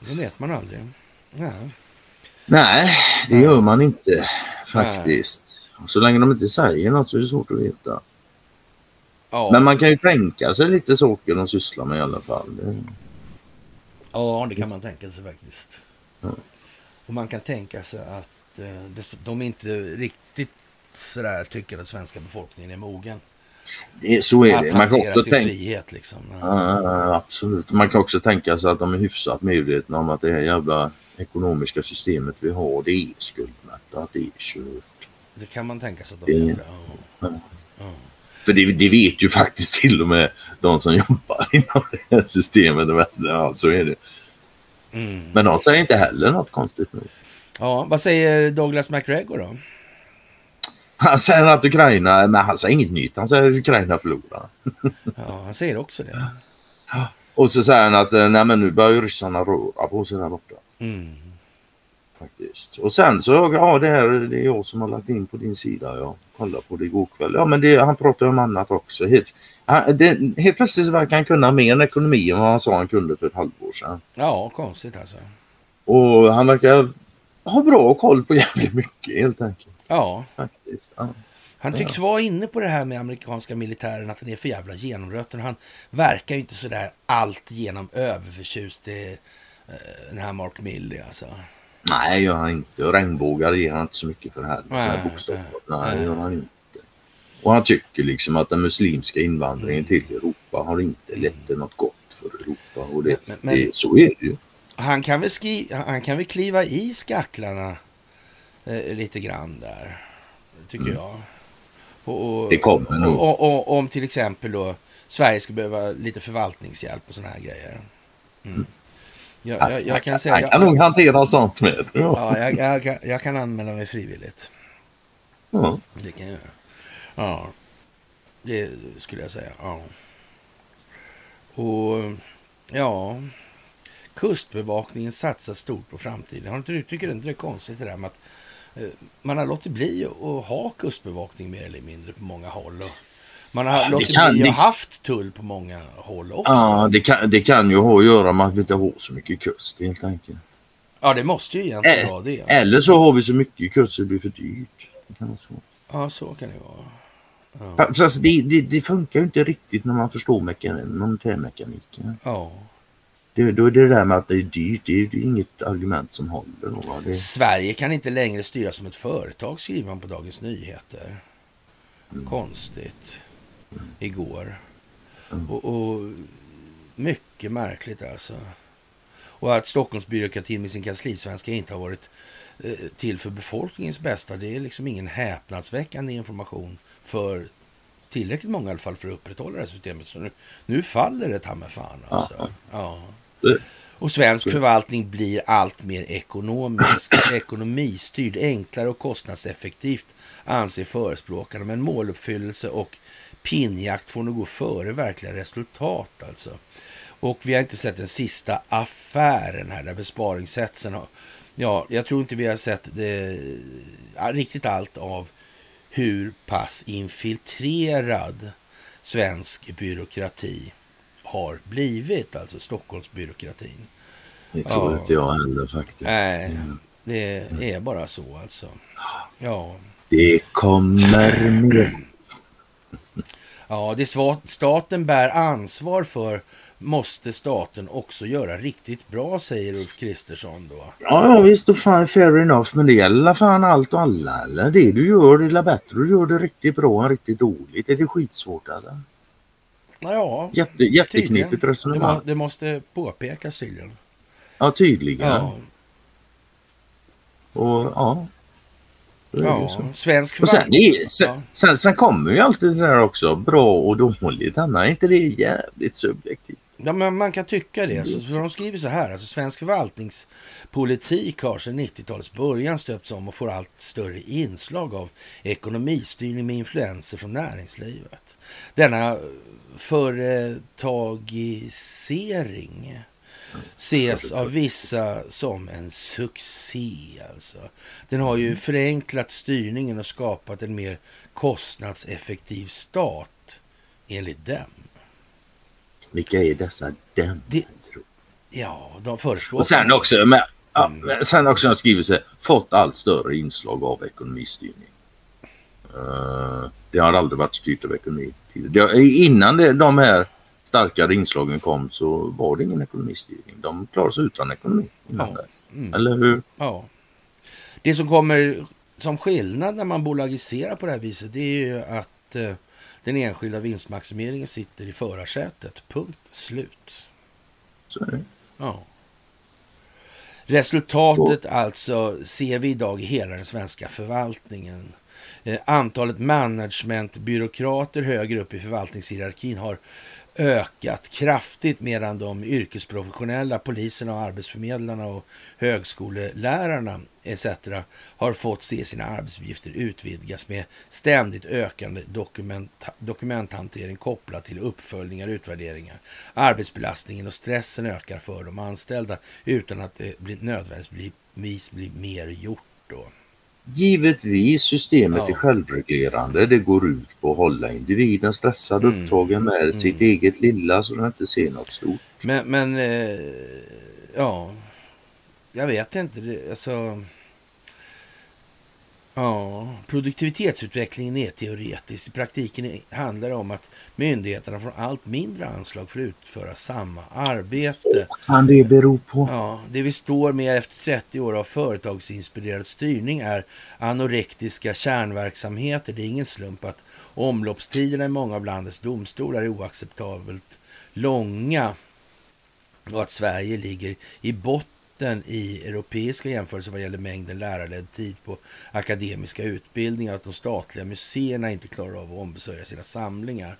Det vet man aldrig. Ja. Nej, det gör man inte faktiskt. Så länge de inte säger något så är det svårt att veta. Ja. Men man kan ju tänka sig lite saker de sysslar med i alla fall. Det- Ja, det kan man tänka sig faktiskt. Ja. Och man kan tänka sig att eh, de inte riktigt sådär tycker att svenska befolkningen är mogen. Det, så är att det. Man kan också sin tänka... frihet liksom. Ja, absolut. Man kan också tänka sig att de är hyfsat medvetna om att det här jävla ekonomiska systemet vi har, det är skuldmättat, det är kört. Det kan man tänka sig att de Det- gör. Ja. För det, det vet ju faktiskt till och med de som jobbar inom det här systemet. Ja, så är det. Mm. Men de säger inte heller något konstigt nu. ja, vad säger Douglas McGregor då? Han säger att Ukraina, men han säger inget nytt. Han säger att Ukraina förlorar. Ja, han säger också det. Och så säger han att eh, nej, men nu börjar ryssarna röra på sig där borta. Mm. Faktiskt. Och sen så, ja det här det är jag som har lagt in på din sida. Jag kollade på det igår kväll. Ja men det, han pratar om annat också. Helt, han, det, helt plötsligt verkar han kunna mer än ekonomi än vad han sa han kunde för ett halvår sedan. Ja, konstigt alltså. Och han verkar ha bra koll på jävligt mycket helt enkelt. Ja, Faktiskt. Ja. han tycks vara inne på det här med amerikanska militären, att den är för jävla genomröten. Han verkar ju inte sådär allt genom överförtjust i eh, den här Mark Milley alltså. Nej, gör han inte. Och regnbågar ger han inte så mycket för heller. Nej, bokstäver. nej, gör han inte. Och han tycker liksom att den muslimska invandringen till Europa har inte lett till något gott för Europa. Och det, men, men, det, så är det ju. Han kan väl, skri, han kan väl kliva i skacklarna eh, lite grann där, tycker mm. jag. Och, och, det kommer nog. Och, om till exempel då Sverige skulle behöva lite förvaltningshjälp och sådana här grejer. Mm. Jag, jag, jag, kan säga... Han kan nog hantera sånt med. Ja, jag, jag, kan, anmäla mig frivilligt. Ja. Det kan jag göra. Ja, det skulle jag säga. Ja. Och ja, Kustbevakningen satsar stort på framtiden. Har inte, tycker inte det är konstigt det där med att man har låtit bli att ha kustbevakning mer eller mindre på många håll. Man har låtit kan, bli att det... haft tull på många håll också. Ja, det kan, det kan ju ha att göra med att vi inte har så mycket kust helt enkelt. Ja, det måste ju egentligen vara det. Eller så har vi så mycket kust så det blir för dyrt. Det kan vara så. Ja, så kan det vara. Ja. Fast det, det, det, funkar ju inte riktigt när man förstår monetärmekaniken. Ja. Det, då är det där med att det är dyrt, det är, det är inget argument som håller. Det... Sverige kan inte längre styras som ett företag, skriver man på Dagens Nyheter. Mm. Konstigt. Mm. Igår. Mm. Och, och, mycket märkligt alltså. Och att Stockholmsbyråkratin med sin kanslisvenska inte har varit eh, till för befolkningens bästa. Det är liksom ingen häpnadsväckande information för tillräckligt många i alla fall för att upprätthålla det här systemet. Så nu, nu faller det ta med fan alltså. Ja. ja. Och svensk förvaltning blir allt mer ekonomisk, ekonomistyrd, enklare och kostnadseffektivt anser förespråkarna. Men måluppfyllelse och pinnjakt får nog gå före verkliga resultat alltså. Och vi har inte sett den sista affären här där besparingshetsen har... Ja, jag tror inte vi har sett det, riktigt allt av hur pass infiltrerad svensk byråkrati har blivit, alltså Stockholmsbyråkratin. Det tror ja. inte jag heller faktiskt. Nej, det är bara så alltså. Ja. Det kommer mer. Ja, det staten bär ansvar för måste staten också göra riktigt bra, säger Ulf Kristersson då. Ja, ja visst och fan fair enough, men det gäller fan allt och alla eller? Det du gör är bättre, du gör det riktigt bra än riktigt dåligt. Är det skitsvårt eller? Ja, Jätte, jätteknepigt resonemang. Det, må, det måste påpekas tydligen. Ja, tydligen. Ja. Och ja, Ja, svensk och sen, är, sen, ja. sen, sen, kommer ju alltid det där också, bra och dåligt. Är inte det jävligt subjektivt? Ja, men man kan tycka det. Så, för de skriver så här, alltså svensk förvaltningspolitik har sedan 90-talets början stöpts om och får allt större inslag av ekonomistyrning med influenser från näringslivet. Denna företagisering ses av vissa som en succé. Alltså. Den har ju förenklat styrningen och skapat en mer kostnadseffektiv stat enligt dem. Vilka är dessa dem? Det, ja, de förespråkar... Och sen också, med, ja, mm. sen också en skrivelse, fått allt större inslag av ekonomistyrning. Uh, det har aldrig varit styrt av ekonomi. Det, innan det, de här starkare inslagen kom så var det ingen ekonomistyrning. De klarade sig utan ekonomi. Ja. Mm. Eller hur? Ja. Det som kommer som skillnad när man bolagiserar på det här viset det är ju att eh, den enskilda vinstmaximeringen sitter i förarsätet. Punkt slut. Så är det. Ja. Resultatet så. alltså ser vi idag i hela den svenska förvaltningen. Eh, antalet managementbyråkrater högre upp i förvaltningshierarkin har ökat kraftigt medan de yrkesprofessionella poliserna och arbetsförmedlarna och högskolelärarna etc. har fått se sina arbetsuppgifter utvidgas med ständigt ökande dokument, dokumenthantering kopplat till uppföljningar och utvärderingar. Arbetsbelastningen och stressen ökar för de anställda utan att det blir nödvändigtvis blir mer gjort. Då. Givetvis systemet ja. är självreglerande. Det går ut på att hålla individen stressad, mm. upptagen med mm. sitt eget lilla så den inte ser något stort. Men, men eh, ja, jag vet inte. Alltså, Ja, produktivitetsutvecklingen är teoretisk. I praktiken handlar det om att myndigheterna får allt mindre anslag för att utföra samma arbete. Kan det bero på? Ja, det vi står med efter 30 år av företagsinspirerad styrning är anorektiska kärnverksamheter. Det är ingen slump att omloppstiderna i många av landets domstolar är oacceptabelt långa och att Sverige ligger i botten mitten i europeiska jämförelser vad gäller mängden lärarledd tid på akademiska utbildningar, att de statliga museerna inte klarar av att ombesörja sina samlingar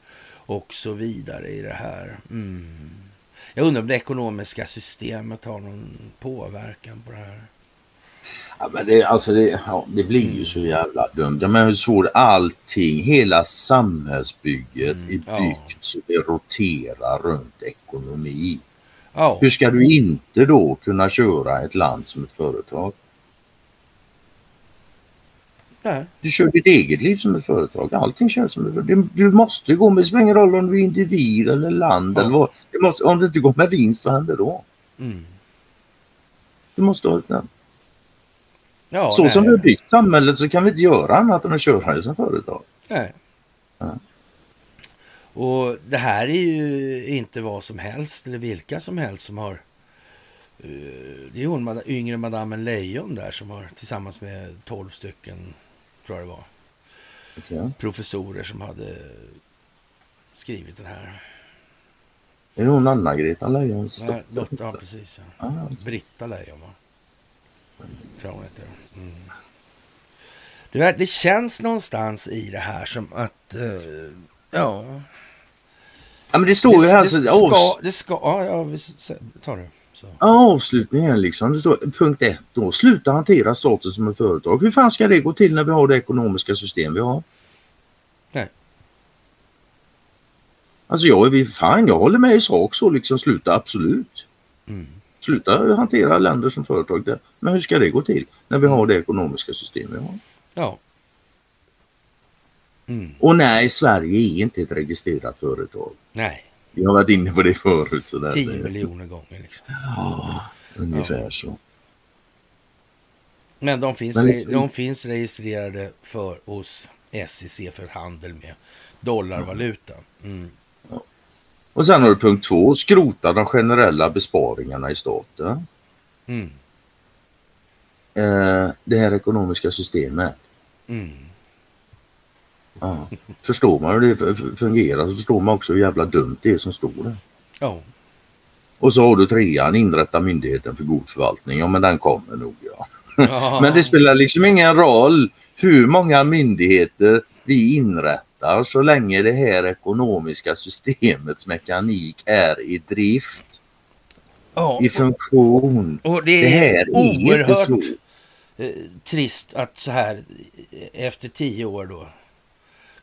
och så vidare i det här. Mm. Jag undrar om det ekonomiska systemet har någon påverkan på det här. Ja, men det, alltså det, ja, det blir ju så jävla dumt. Men hur svårt allting, hela samhällsbygget mm, är byggt ja. så det roterar runt ekonomi. Ja. Hur ska du inte då kunna köra ett land som ett företag? Nej. Du kör ditt eget liv som ett företag. Allting kör som ett företag. Du måste gå med, det spelar ingen roll om du är individ eller land ja. eller vad. Du måste, om det inte går med vinst, vad händer då? Mm. Du måste ha ett namn. Ja, så nej. som vi har byggt samhället så kan vi inte göra annat än att köra det som företag. Nej. Ja. Och det här är ju inte vad som helst eller vilka som helst som har uh, det är hon yngre madammen Lejon där som har tillsammans med 12 stycken, tror jag det var, okay. professorer som hade skrivit den här. Är det hon Anna-Greta Lejons dotter? dotter? Ja, precis. Ja. Ah, Britta Lejon, va? Tror hon heter. Mm. Det, det känns någonstans i det här som att, uh, ja, Ja men det står ju här. Det, det, ska, det ska, ja, ja vi tar det. Så. Avslutningen liksom. Det står punkt ett då. Sluta hantera staten som ett företag. Hur fan ska det gå till när vi har det ekonomiska system vi har? Nej. Alltså jag är fan, jag håller med i sak så liksom. Sluta absolut. Mm. Sluta hantera länder som företag. Där. Men hur ska det gå till när vi har det ekonomiska system vi har? Ja. Mm. Och nej, Sverige är inte ett registrerat företag. Nej. Vi har varit inne på det förut. Så 10 miljoner gånger liksom. Ja, ungefär ja. så. Men de finns, Men liksom... de finns registrerade för, hos SEC för handel med dollarvaluta. Mm. Ja. Och sen har du punkt två, skrota de generella besparingarna i staten. Mm. Eh, det här ekonomiska systemet. Mm. Ja. Förstår man hur det fungerar så förstår man också hur jävla dumt det är som står där. Ja. Och så har du trean, inrätta myndigheten för god förvaltning. Ja men den kommer nog ja. ja. men det spelar liksom ingen roll hur många myndigheter vi inrättar så länge det här ekonomiska systemets mekanik är i drift. Ja, I funktion. Och, och det, det, här är oerhört är trist att så här efter tio år då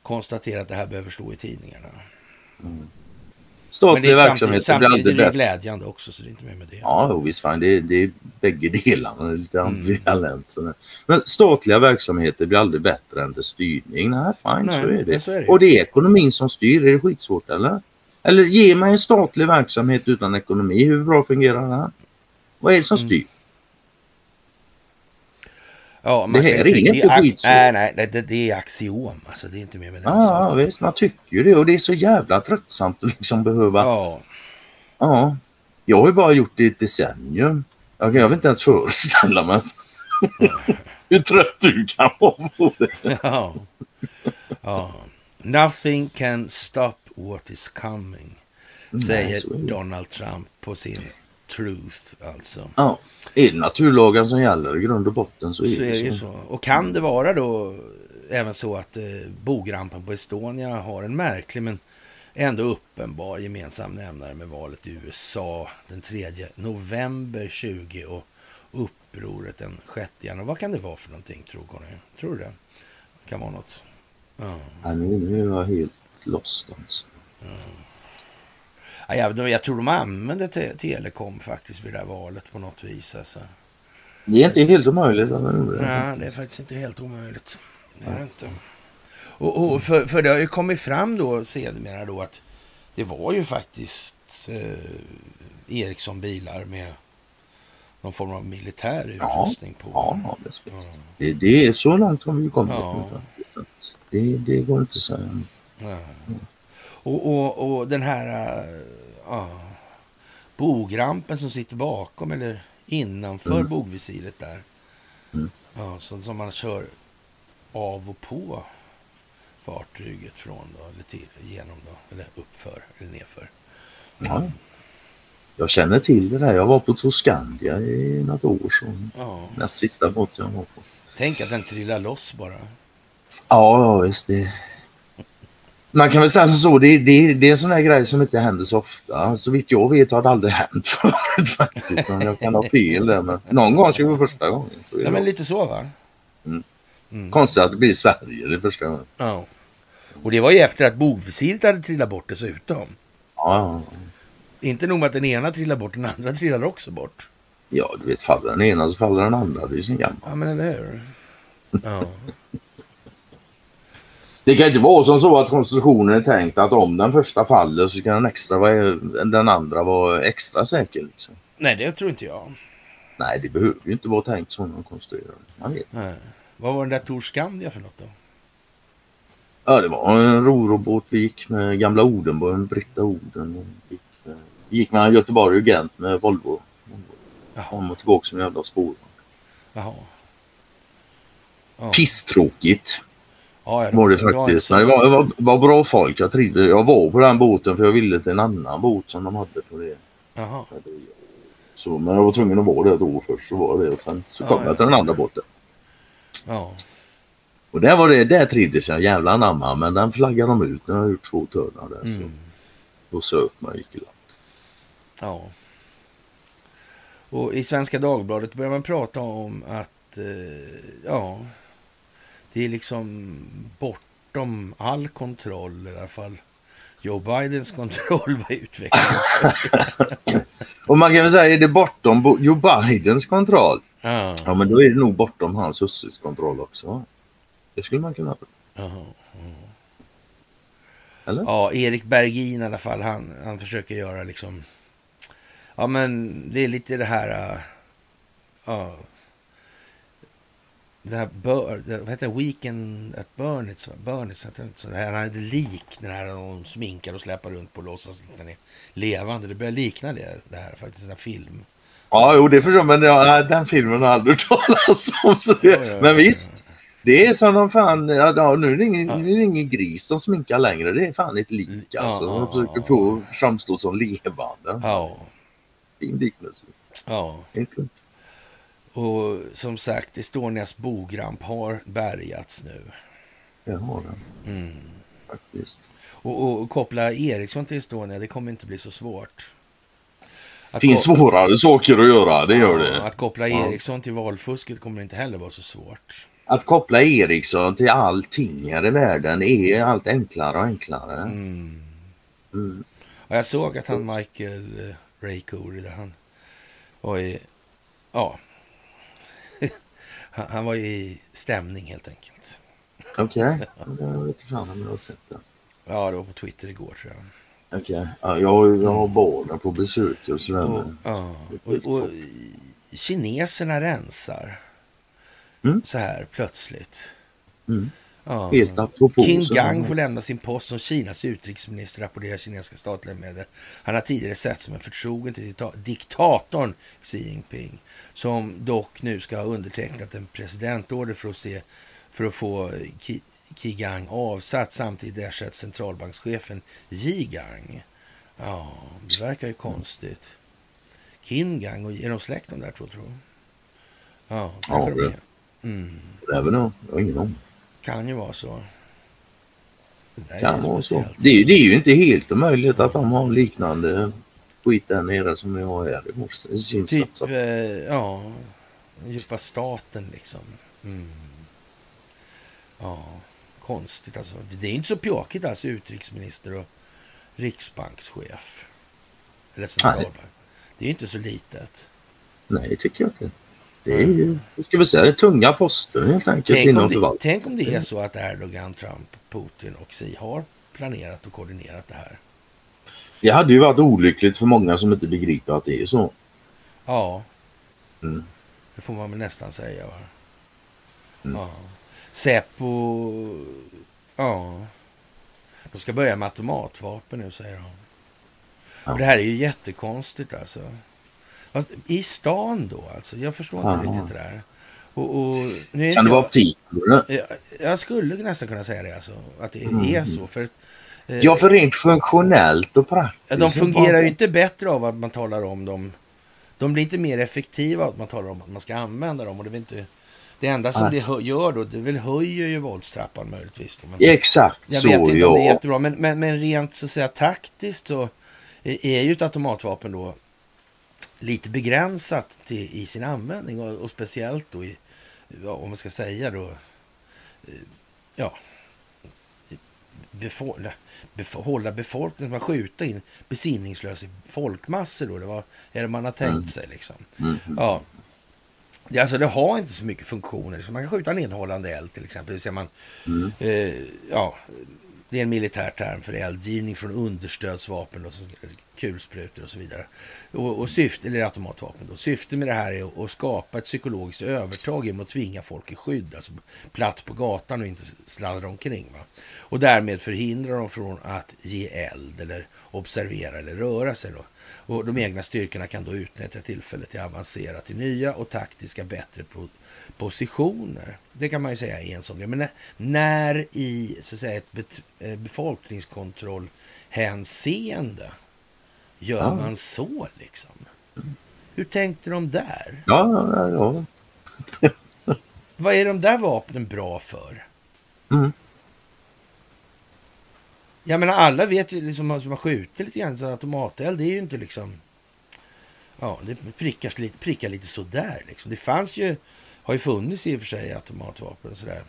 konstatera att det här behöver stå i tidningarna. Mm. Statlig verksamhet samtidigt, samtidigt är det glädjande också, så det är inte mer med det. Ja, visst fan, det, är, det är bägge delarna, lite ambivalent. Mm. Men statliga verksamheter blir aldrig bättre än det styrning. Nej, fine, Nej, så, är det. så är det. Och det är ekonomin som styr, är det skitsvårt eller? Eller ge mig en statlig verksamhet utan ekonomi, hur bra fungerar det? Vad är det som mm. styr? Mm. Ja, det här är inget skitsvårt. Nej, nej, det, det är axiom. Alltså, det är inte mer med det. Ja, ah, visst, man tycker ju det och det är så jävla tröttsamt att liksom behöva... Ja. Ja. Jag har ju bara gjort det i ett decennium. Jag kan inte ens föreställa mig hur trött du kan vara på det. Ja. ja. Nothing can stop what is coming. Säger nej, Donald Trump på sin truth alltså. Ja, är det naturlagen som gäller i grund och botten så är, så det, är det så. så. Och kan det vara då även så att eh, bogrampen på Estonia har en märklig men ändå uppenbar gemensam nämnare med valet i USA den 3 november 20 och upproret den 6 januari. Vad kan det vara för någonting tror Conny? Tror du det? kan vara något? Ja. ja nu är jag helt lost alltså. Ja. Ja, jag, jag tror de använde te telekom faktiskt vid det här valet på något vis. Alltså. Det är inte helt omöjligt. Nej, det är faktiskt inte helt omöjligt. Det är inte. Och, och för, för det har ju kommit fram då sedermera då att det var ju faktiskt eh, Ericsson-bilar med någon form av militär utrustning på. Ja, det, ska- det, det är så långt har vi kommit. Ja. Det, det går inte att säga. Ja. Och, och, och den här äh, bogrampen som sitter bakom eller innanför Mm. bogvisiret där. Mm. Ja, så, som man kör av och på fartyget från då, eller till, genom då, eller uppför eller nerför. Ja. Jag känner till det där. Jag var på Toscandia i något år sedan. Ja. Näst sista båt jag var på. Tänk att den trillar loss bara. Ja, ja visst. Det... Man kan väl säga så, det, det, det är en sån här grej som inte händer så ofta. Så vitt jag vet har det aldrig hänt förut faktiskt. Men jag kan ha fel där. Men någon gång ska det vara första gången. Så Ja, men lite så va? Konstigt att det blir i Sverige det första gången. Ja. Och det var ju efter att bogvisiret hade trillat bort dessutom. Ja. Inte nog med att den ena trillar bort, den andra trillar också bort. ja, du vet faller den ena så faller den andra. Det är ju sin gammal. Ja, men eller hur? Ja. Det kan inte vara som så att konstruktionen är tänkt att om den första faller så kan den, extra vara, den andra vara extra säker. Liksom. Nej, det tror inte jag. Nej, det behöver ju inte vara tänkt så när de konstruerar. Man vet. Nej. Vad var den där Tor Skandia för något då? Ja, det var en rorobåt. Vi gick med gamla Odenborg, Britta Oden. Vi gick, med- vi gick mellan Göteborg och Gent med Volvo. Jaha. Om och tillbaka som jävla spår. Jaha. Ja. Pisstråkigt Ja, var det var inte faktiskt. det var, det var, var bra folk. Jag trivdes. Jag var på den båten för jag ville till en annan båt som de hade på det. Jaha. Så, men jag var tvungen att vara det ett år först. Så var det. Och sen så kom ja. jag till den andra båten. Ja. Och där var det, där trivdes jag jävla anamma. Men den flaggade de ut när jag gjort två törnar där. Så Mm. då söp man gick i land. Ja. Och i Svenska Dagbladet börjar man prata om att eh, ja, det är liksom bortom all kontroll i alla fall. Joe Bidens kontroll vad utvecklingen. Och man kan väl säga, är det bortom Bo- Joe Bidens kontroll? ja. Ja, men då är det nog bortom hans husses kontroll också. Det skulle man kunna. Jaha. Eller? Ja, Erik Bergin i alla fall, han, han försöker göra liksom... Ja, men det är lite det här... äh, Ja... Det här bör, det, vad heter det? Weekend at Burnits? Burnits heter det inte så? Det här han hade lik, den här de sminkar och släpar runt på och låtsas att den är levande. Det börjar likna det, det här faktiskt, den här film. Ja, jo, det förstår jag. Men ja, den filmen har jag aldrig talas om. Så det, Ja, ja, ja. Men visst. Det är som de fan, ja, ja, nu är det ingen, nu är det ingen gris de sminkar längre. Det är fan ett lik Ja, alltså. De ja, försöker ja. få framstå som levande. Ja, Fin liknelse. ja. Klart. Och som sagt, Estonias bogramp har bärgats nu. Det har den Mm. faktiskt. Och, och, och koppla Ericsson till Estonia, det kommer inte bli så svårt. Det finns svårare saker att göra, det gör det. Att koppla. Ericsson till valfusket kommer inte heller vara så svårt. Att koppla Ericsson till allting här i världen är allt enklare och enklare. Mm. Mm. Ja, jag såg att han Michael eh, Corey där, han var i... Ja. Han, han var i stämning helt enkelt. Okej, okay. jag vet inte fan om jag har sett det. Ja, det var på Twitter igår tror jag. Okej, ja, jag, jag har barnen på besök och sådär. Och, ja, och, och kineserna rensar. Mm. Så här plötsligt. Mm. Ja. Helt apropå. Så- Gang får lämna sin post som Kinas utrikesminister, rapporterar kinesiska statliga medier. Han har tidigare sett som en förtrogen till dikta- diktatorn Xi Jinping, som dock nu ska ha undertecknat en presidentorder för att, se, för att få Qi Gang avsatt. Samtidigt ersätts centralbankschefen Yi Gang. Ja, det verkar ju konstigt. Kim Gang, och är de släkt de där två tror jag? Ja, Ja, det-. Mm. Väl nog. Jag har ingen aning. Kan ju vara så. Det Kan vara så. Det, är- det är ju inte helt omöjligt att de har liknande skit där nere som vi har här. Det måste sin Typ, eh, ja, djupa staten liksom. Mm. Ja, konstigt alltså. Det är inte så pjåkigt alltså, utrikesminister och riksbankschef. Eller centralbank. Det är ju inte så litet. Nej, tycker jag inte. Det är ju, ska vi säga, det är tunga poster helt enkelt Tänk inom om, det, förvaltningen. tänk om det är så att Erdogan, Trump, Putin och Xi har planerat och koordinerat det här. Det hade ju varit olyckligt för många som inte begriper att det är så. Ja, Mm. Det får man väl nästan säga. Va? Ja. Säpo, ja. De ska börja med automatvapen nu, säger de. Ja. Och det här är ju jättekonstigt alltså. Fast I stan då alltså? Jag förstår inte Ja. riktigt det där. Och, och, nu Kan det vara jag, optiker? jag, jag skulle nästan kunna säga det alltså. Att det Mm. är så. För, eh, Ja, för rent funktionellt och praktiskt. De fungerar ju inte bättre av att man talar om dem. De blir inte mer effektiva av att man talar om att man ska använda dem. Och det, är inte, det enda som Nej. det gör då, det väl höjer ju våldstrappan möjligtvis. Men Exakt jag så, vet inte ja. om det är jättebra. Men, men, men rent så att säga taktiskt så är är ju ett automatvapen då lite begränsat till, i sin användning. Och, och speciellt då i, ja, om man ska säga då, eh, ja, befo- bef- hålla befolkningen, man skjuta in besinningslösa folkmassor då. Det var är det man har tänkt Mm. sig liksom. Mm. Ja. Det, alltså, det har inte så mycket funktioner. Liksom. Man kan skjuta nedhållande eld till exempel. Det man, Mm. eh, ja, det är en militär term för eldgivning från understödsvapen, då, som kulsprutor och så vidare. Och, och syfte, eller automatvapen. Då. Syftet med det här är att, skapa ett psykologiskt övertag genom att tvinga folk i skydd, alltså platt på gatan och inte sladdra omkring. Va? Och därmed förhindra dem från att ge eld eller observera eller röra sig. Då. Och de egna styrkorna kan då utnyttja tillfället till att avancera till nya och taktiska bättre positioner. Det kan man ju säga är en sån grej. Men när, när i så att säga, ett eh, befolkningskontrollhänseende gör Ja. man så liksom? Hur tänkte de där? Ja, ja, ja. Vad är de där vapnen bra för? Mm. Jag menar alla vet ju liksom att man skjuter lite grann så automateld det är ju inte liksom Ja, det prickar lite, prickar lite sådär liksom. Det fanns ju, har ju funnits i och för sig automatvapen sådär.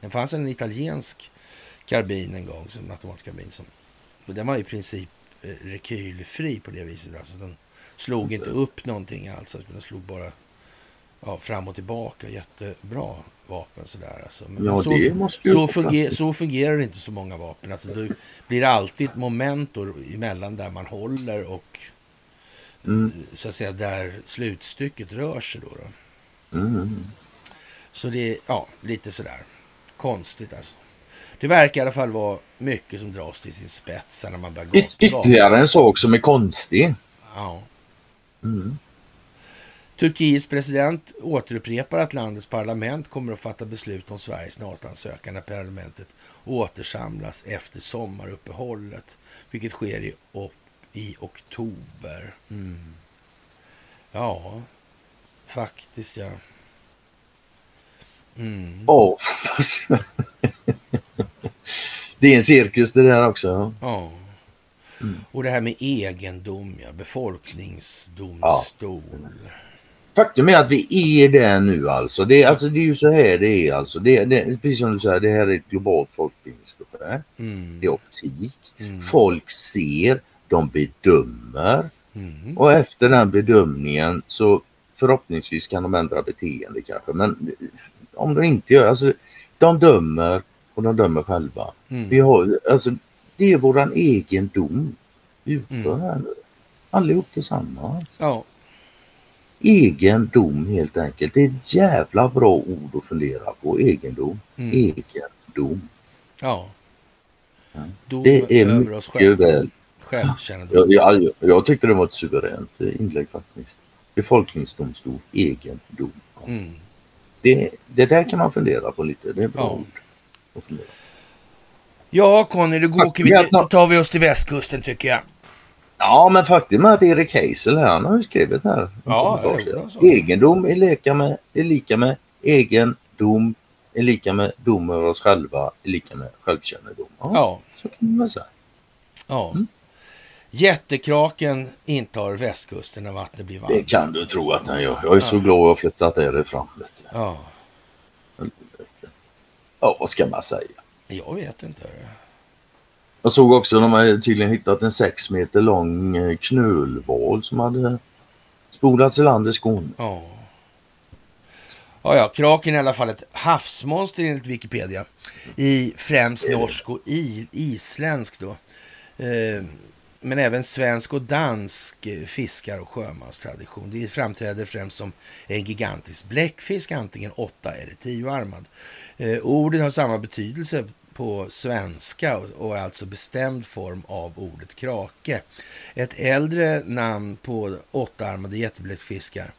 Det fanns en italiensk karbin en gång, som automatkarbin som den var i princip rekylfri på det viset. Alltså den slog inte upp någonting alls, utan den slog bara ja, fram och tillbaka. Jättebra vapen sådär alltså. Men Ja, så, så, funger, så fungerar inte så många vapen. Alltså, det blir alltid ett moment då emellan där man håller och Mm. så att säga där slutstycket rör sig. Då, då. Mm. Så det är ja, lite sådär konstigt alltså. Det verkar i alla fall vara mycket som dras till sin spets när man börjar Yt- Ytterligare en sak som är konstig. Ja. Mm. Turkiets president återupprepar att landets parlament kommer att fatta beslut om Sveriges NATO-ansökan när parlamentet återsamlas efter sommaruppehållet, vilket sker i, i oktober. Mm. Ja, faktiskt ja. Mm. Fast- Det är en cirkus det där också. Ja. Mm. Och det här med egendom, ja. Befolkningsdomstol. Faktum är att vi är där nu alltså. Det, är- alltså, det är ju så här det är alltså. Det, det, precis som du säger, det här är ett globalt folkbildningsprojekt. Mm. Det är optik. Mm. Folk ser, de bedömer Mm. och efter den bedömningen så förhoppningsvis kan de ändra beteende kanske. Men om de inte gör alltså, de dömer och de dömer själva. Mm. Vi har, alltså, det är våran egen dom vi utför Mm. här nu. Allihop tillsammans. Ja. Egen dom helt enkelt. Det är ett jävla bra ord att fundera på. Egendom. Mm. Egendom. Ja. Dom Det är över oss mycket själva. väl. Självkännedom. Jag, jag, jag tyckte det var ett suveränt inlägg faktiskt. Befolkningsdomstol, egendom. Mm. Det, det där kan man fundera på lite. Det är bra Ja. ord. Ja, Conny, då, går, vi Ja, då tar vi oss till västkusten tycker jag. Ja, men faktum är att Erik Heisel här, han har ju skrivit här. Ja, Ja. Egendom är lika med, är lika med egendom är lika med dom över oss själva är lika med självkännedom. Ja, Ja. så kan man säga. ja. Mm. Jättekraken intar västkusten när vattnet blir varmt. Det kan du tro att han gör. Jag är så glad att ha flyttat därifrån. Vet du. Ja, Ja, vad ska man säga? jag vet inte. Jag såg också att de hade tydligen hittat en sex meter lång eh, knölval som hade spolats i land i Skåne. Ja. Ja, ja, kraken är i alla fall ett havsmonster enligt Wikipedia. I främst norsk och i, isländsk då. Eh, men även svensk och dansk fiskar och sjömanstradition. Det framträder främst som en gigantisk bläckfisk, antingen åtta eller tioarmad. Eh, ordet har samma betydelse på svenska och är alltså bestämd form av ordet krake. Ett äldre namn på åttaarmade jättebläckfiskar.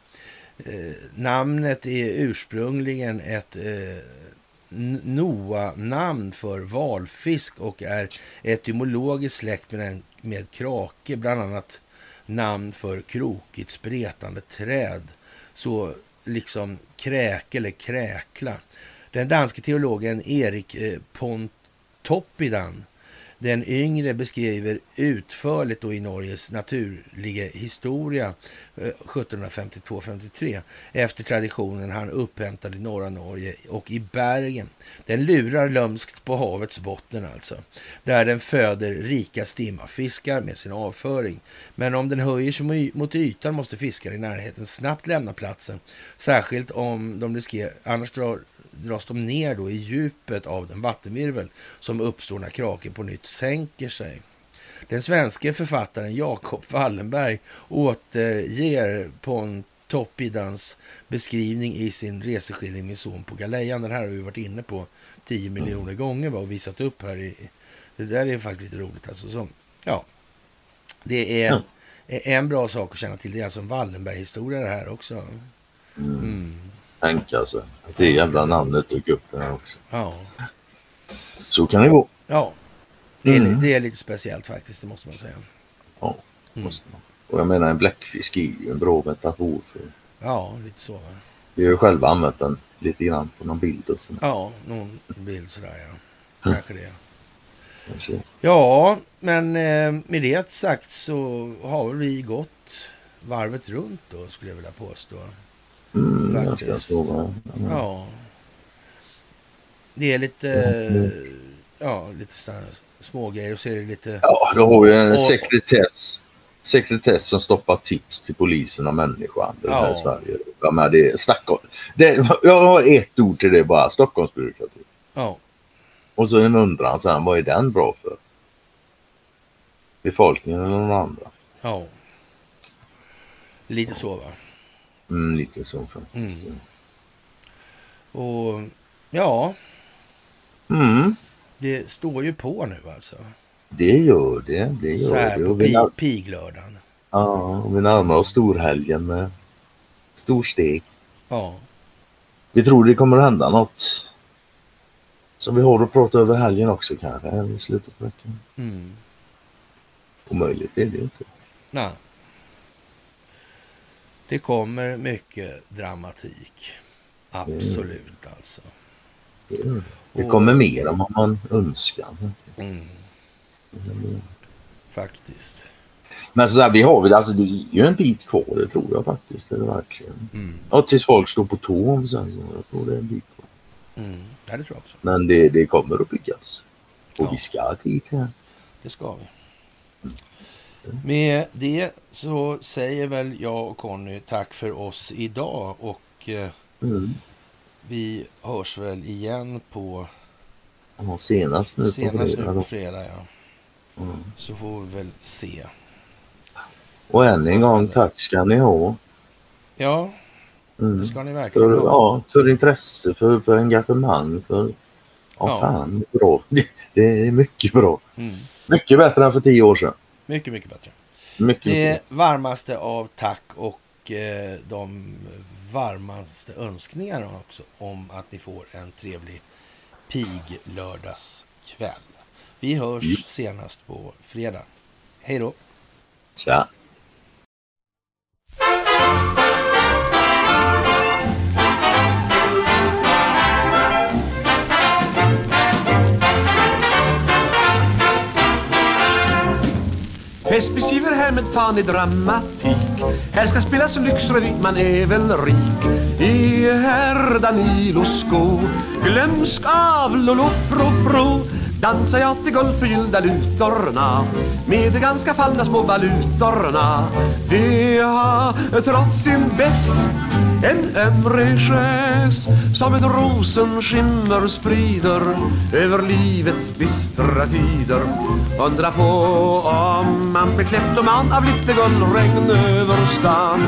Eh, namnet är ursprungligen ett eh, Noa-namn för valfisk och är etymologiskt släkt med, en, med krake, bland annat namn för krokigt spretande träd, så liksom kräke eller kräkla. Den danske teologen Erik eh, Pontoppidan den yngre beskriver utförligt då i Norges naturliga historia eh, 1752-53 efter traditionen han upphämtade i norra Norge och i bergen. Den lurar lömskt på havets botten alltså, där den föder rika stimmafiskar med sin avföring. Men om den höjer sig mot ytan måste fiskar i närheten snabbt lämna platsen, särskilt om de riskerar, annars drar dras de ner då i djupet av den vattenvirvel som uppstår när kraken på nytt sänker sig. Den svenske författaren Jakob Wallenberg återger Pontoppidans beskrivning i sin reseskildring Min son på galejan. Den här har vi varit inne på 10 miljoner gånger och visat upp här. I, det där är faktiskt lite roligt. Alltså, som, ja, det är en bra sak att känna till. Det är alltså en Wallenberg-historia det här också. Mm. Sig. Att det jävla namnet dök upp där också. Ja. Så kan det gå. Ja. Det är, mm. det är lite speciellt faktiskt, det måste man säga. Ja, mm. måste man. Och jag menar en bläckfisk är ju en bra metafor för Ja, lite så. Vi har ju själva använt den lite grann på någon bild. Och så. Ja, någon bild sådär ja. Kanske det. Kanske. Ja, men eh, med det sagt så har vi gått varvet runt då skulle jag vilja påstå. Mm, Faktiskt. Mm. Ja. Det är lite, mm. ja, lite små grejer och så är det lite... Ja, då har vi en och... sekretess. Sekretess som stoppar tips till polisen om människohandel ja. här i Sverige. Ja, men det är Stockholm. Det, jag har ett ord till det bara, Stockholmsbyråkrati. Ja. Och så en undran sen, vad är den bra för? Befolkningen eller någon andra? Ja. Lite så va? Mm, lite så faktiskt. Mm. Och ja. Mm. Det står ju på nu alltså. Det gör det. det gör så här det. på när... piglördagen. Ja, vi närmar oss storhelgen med storsteg. Ja. Vi tror det kommer att hända något som vi har att prata över helgen också kanske, i slutet på veckan. Mm. Omöjligt är det ju inte. Nej. Det kommer mycket dramatik. Absolut mm. alltså. Mm. Det kommer mer vad man önskar. Mm. Faktiskt. Men så här, vi har väl, alltså det är ju en bit kvar, det tror jag faktiskt. Det verkligen. Mm. Och tills folk står på tå om sen, så jag tror det är en bit kvar. Mm. Ja, det tror jag också. Men det, det kommer att byggas. Och ja. vi ska dit här. Det ska vi. Med det så säger väl jag och Conny tack för oss idag och eh, mm. vi hörs väl igen på ja, senast nu senast på fredag. Nu på fredag ja. Mm. Så får vi väl se. Och än en gång tack ska ni ha. Ja, mm. det ska ni verkligen för, ha. Ja, för intresse, för, för engagemang, för ja, ja. fan, bra. Det, det är mycket bra. Mm. Mycket bättre än för tio år sedan. Mycket, mycket bättre. Mycket, det mycket. varmaste av tack och eh, de varmaste önskningarna också om att ni får en trevlig piglördagskväll. Vi hörs mm. senast på fredag. Hej då! Tja! Fest beskriver härmed fan i dramatik. Här ska spelas lyxrevy, man är väl rik. I herr Danilos sko Glömsk av Lolo Pro Pro. Dansar jag till guldförgyllda lutorna Med de ganska fallna små valutorna. Det har trots sin bäst en ömre skäs som ett rosenskimmer sprider över livets bistra tider. Undra på om man blir kleptoman av lite guldregn över stan.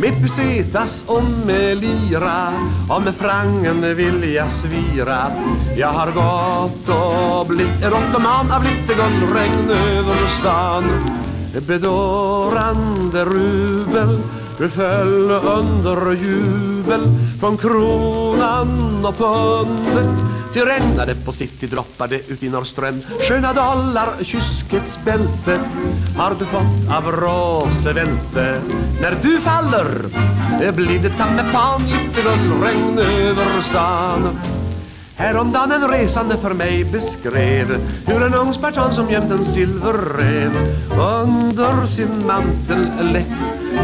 Med pesetas och med lira och med frangen vill jag svira. Jag har gått och blivit en ottoman av lite guldregn över stan. Bedårande rubel du föll under jubel från kronan och pundet. Det regnade på city, droppade ut i Norrström. Sköna dollar, kyskets bälte Har du fått av Roosevelt När du faller blir det ta med fan lite gullregn över stan. Häromdagen en resande för mig beskrev Hur en ung spartan som gömt en silverrev Under sin mantel lätt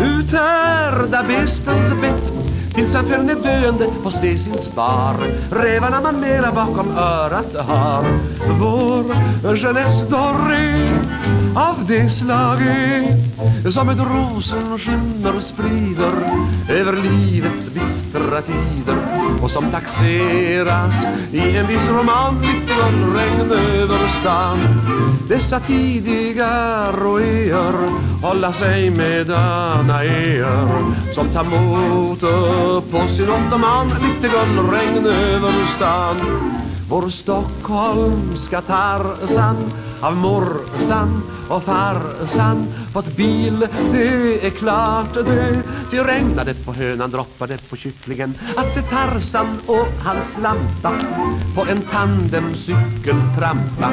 Uthärda bestens bett Tills han föll döende på se sin spar. Rävarna man mera bakom örat har. Vår Jeunesse doré av det slaget Som ett rosenskimmer sprider Över livets bistra tider Och som taxeras i en viss roman Lite regn över stan. Dessa tidiga roéer Hålla sig med danaéer Som tar motor på sin ottoman Lite guldregn över stan vår stockholmska Tarzan av morsan och farsan fått bil, det är klart det Det regnade på hönan, droppade på kycklingen. Att se Tarzan och hans lampa på en tandemcykel trampa.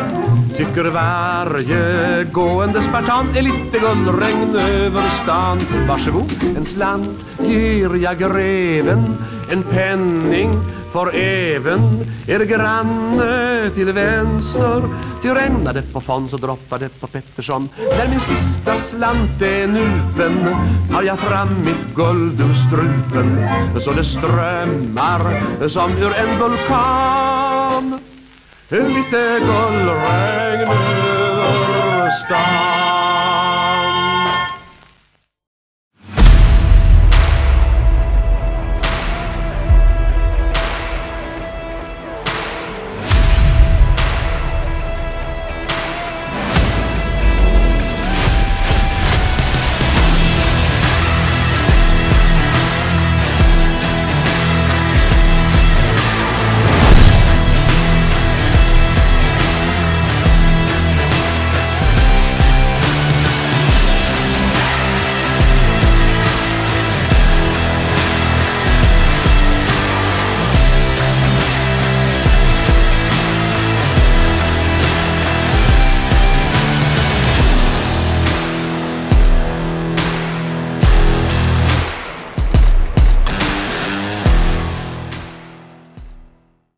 Tycker varje gående spartan är lite gullregn över stan. Varsågod, en slant ger jag greven en penning för även er granne till vänster. Till regnade på Fons och droppade på Pettersson. När min sista slant är nupen Har jag fram mitt guld ur strupen. Så det strömmar som ur en vulkan. Lite guldregn över stan.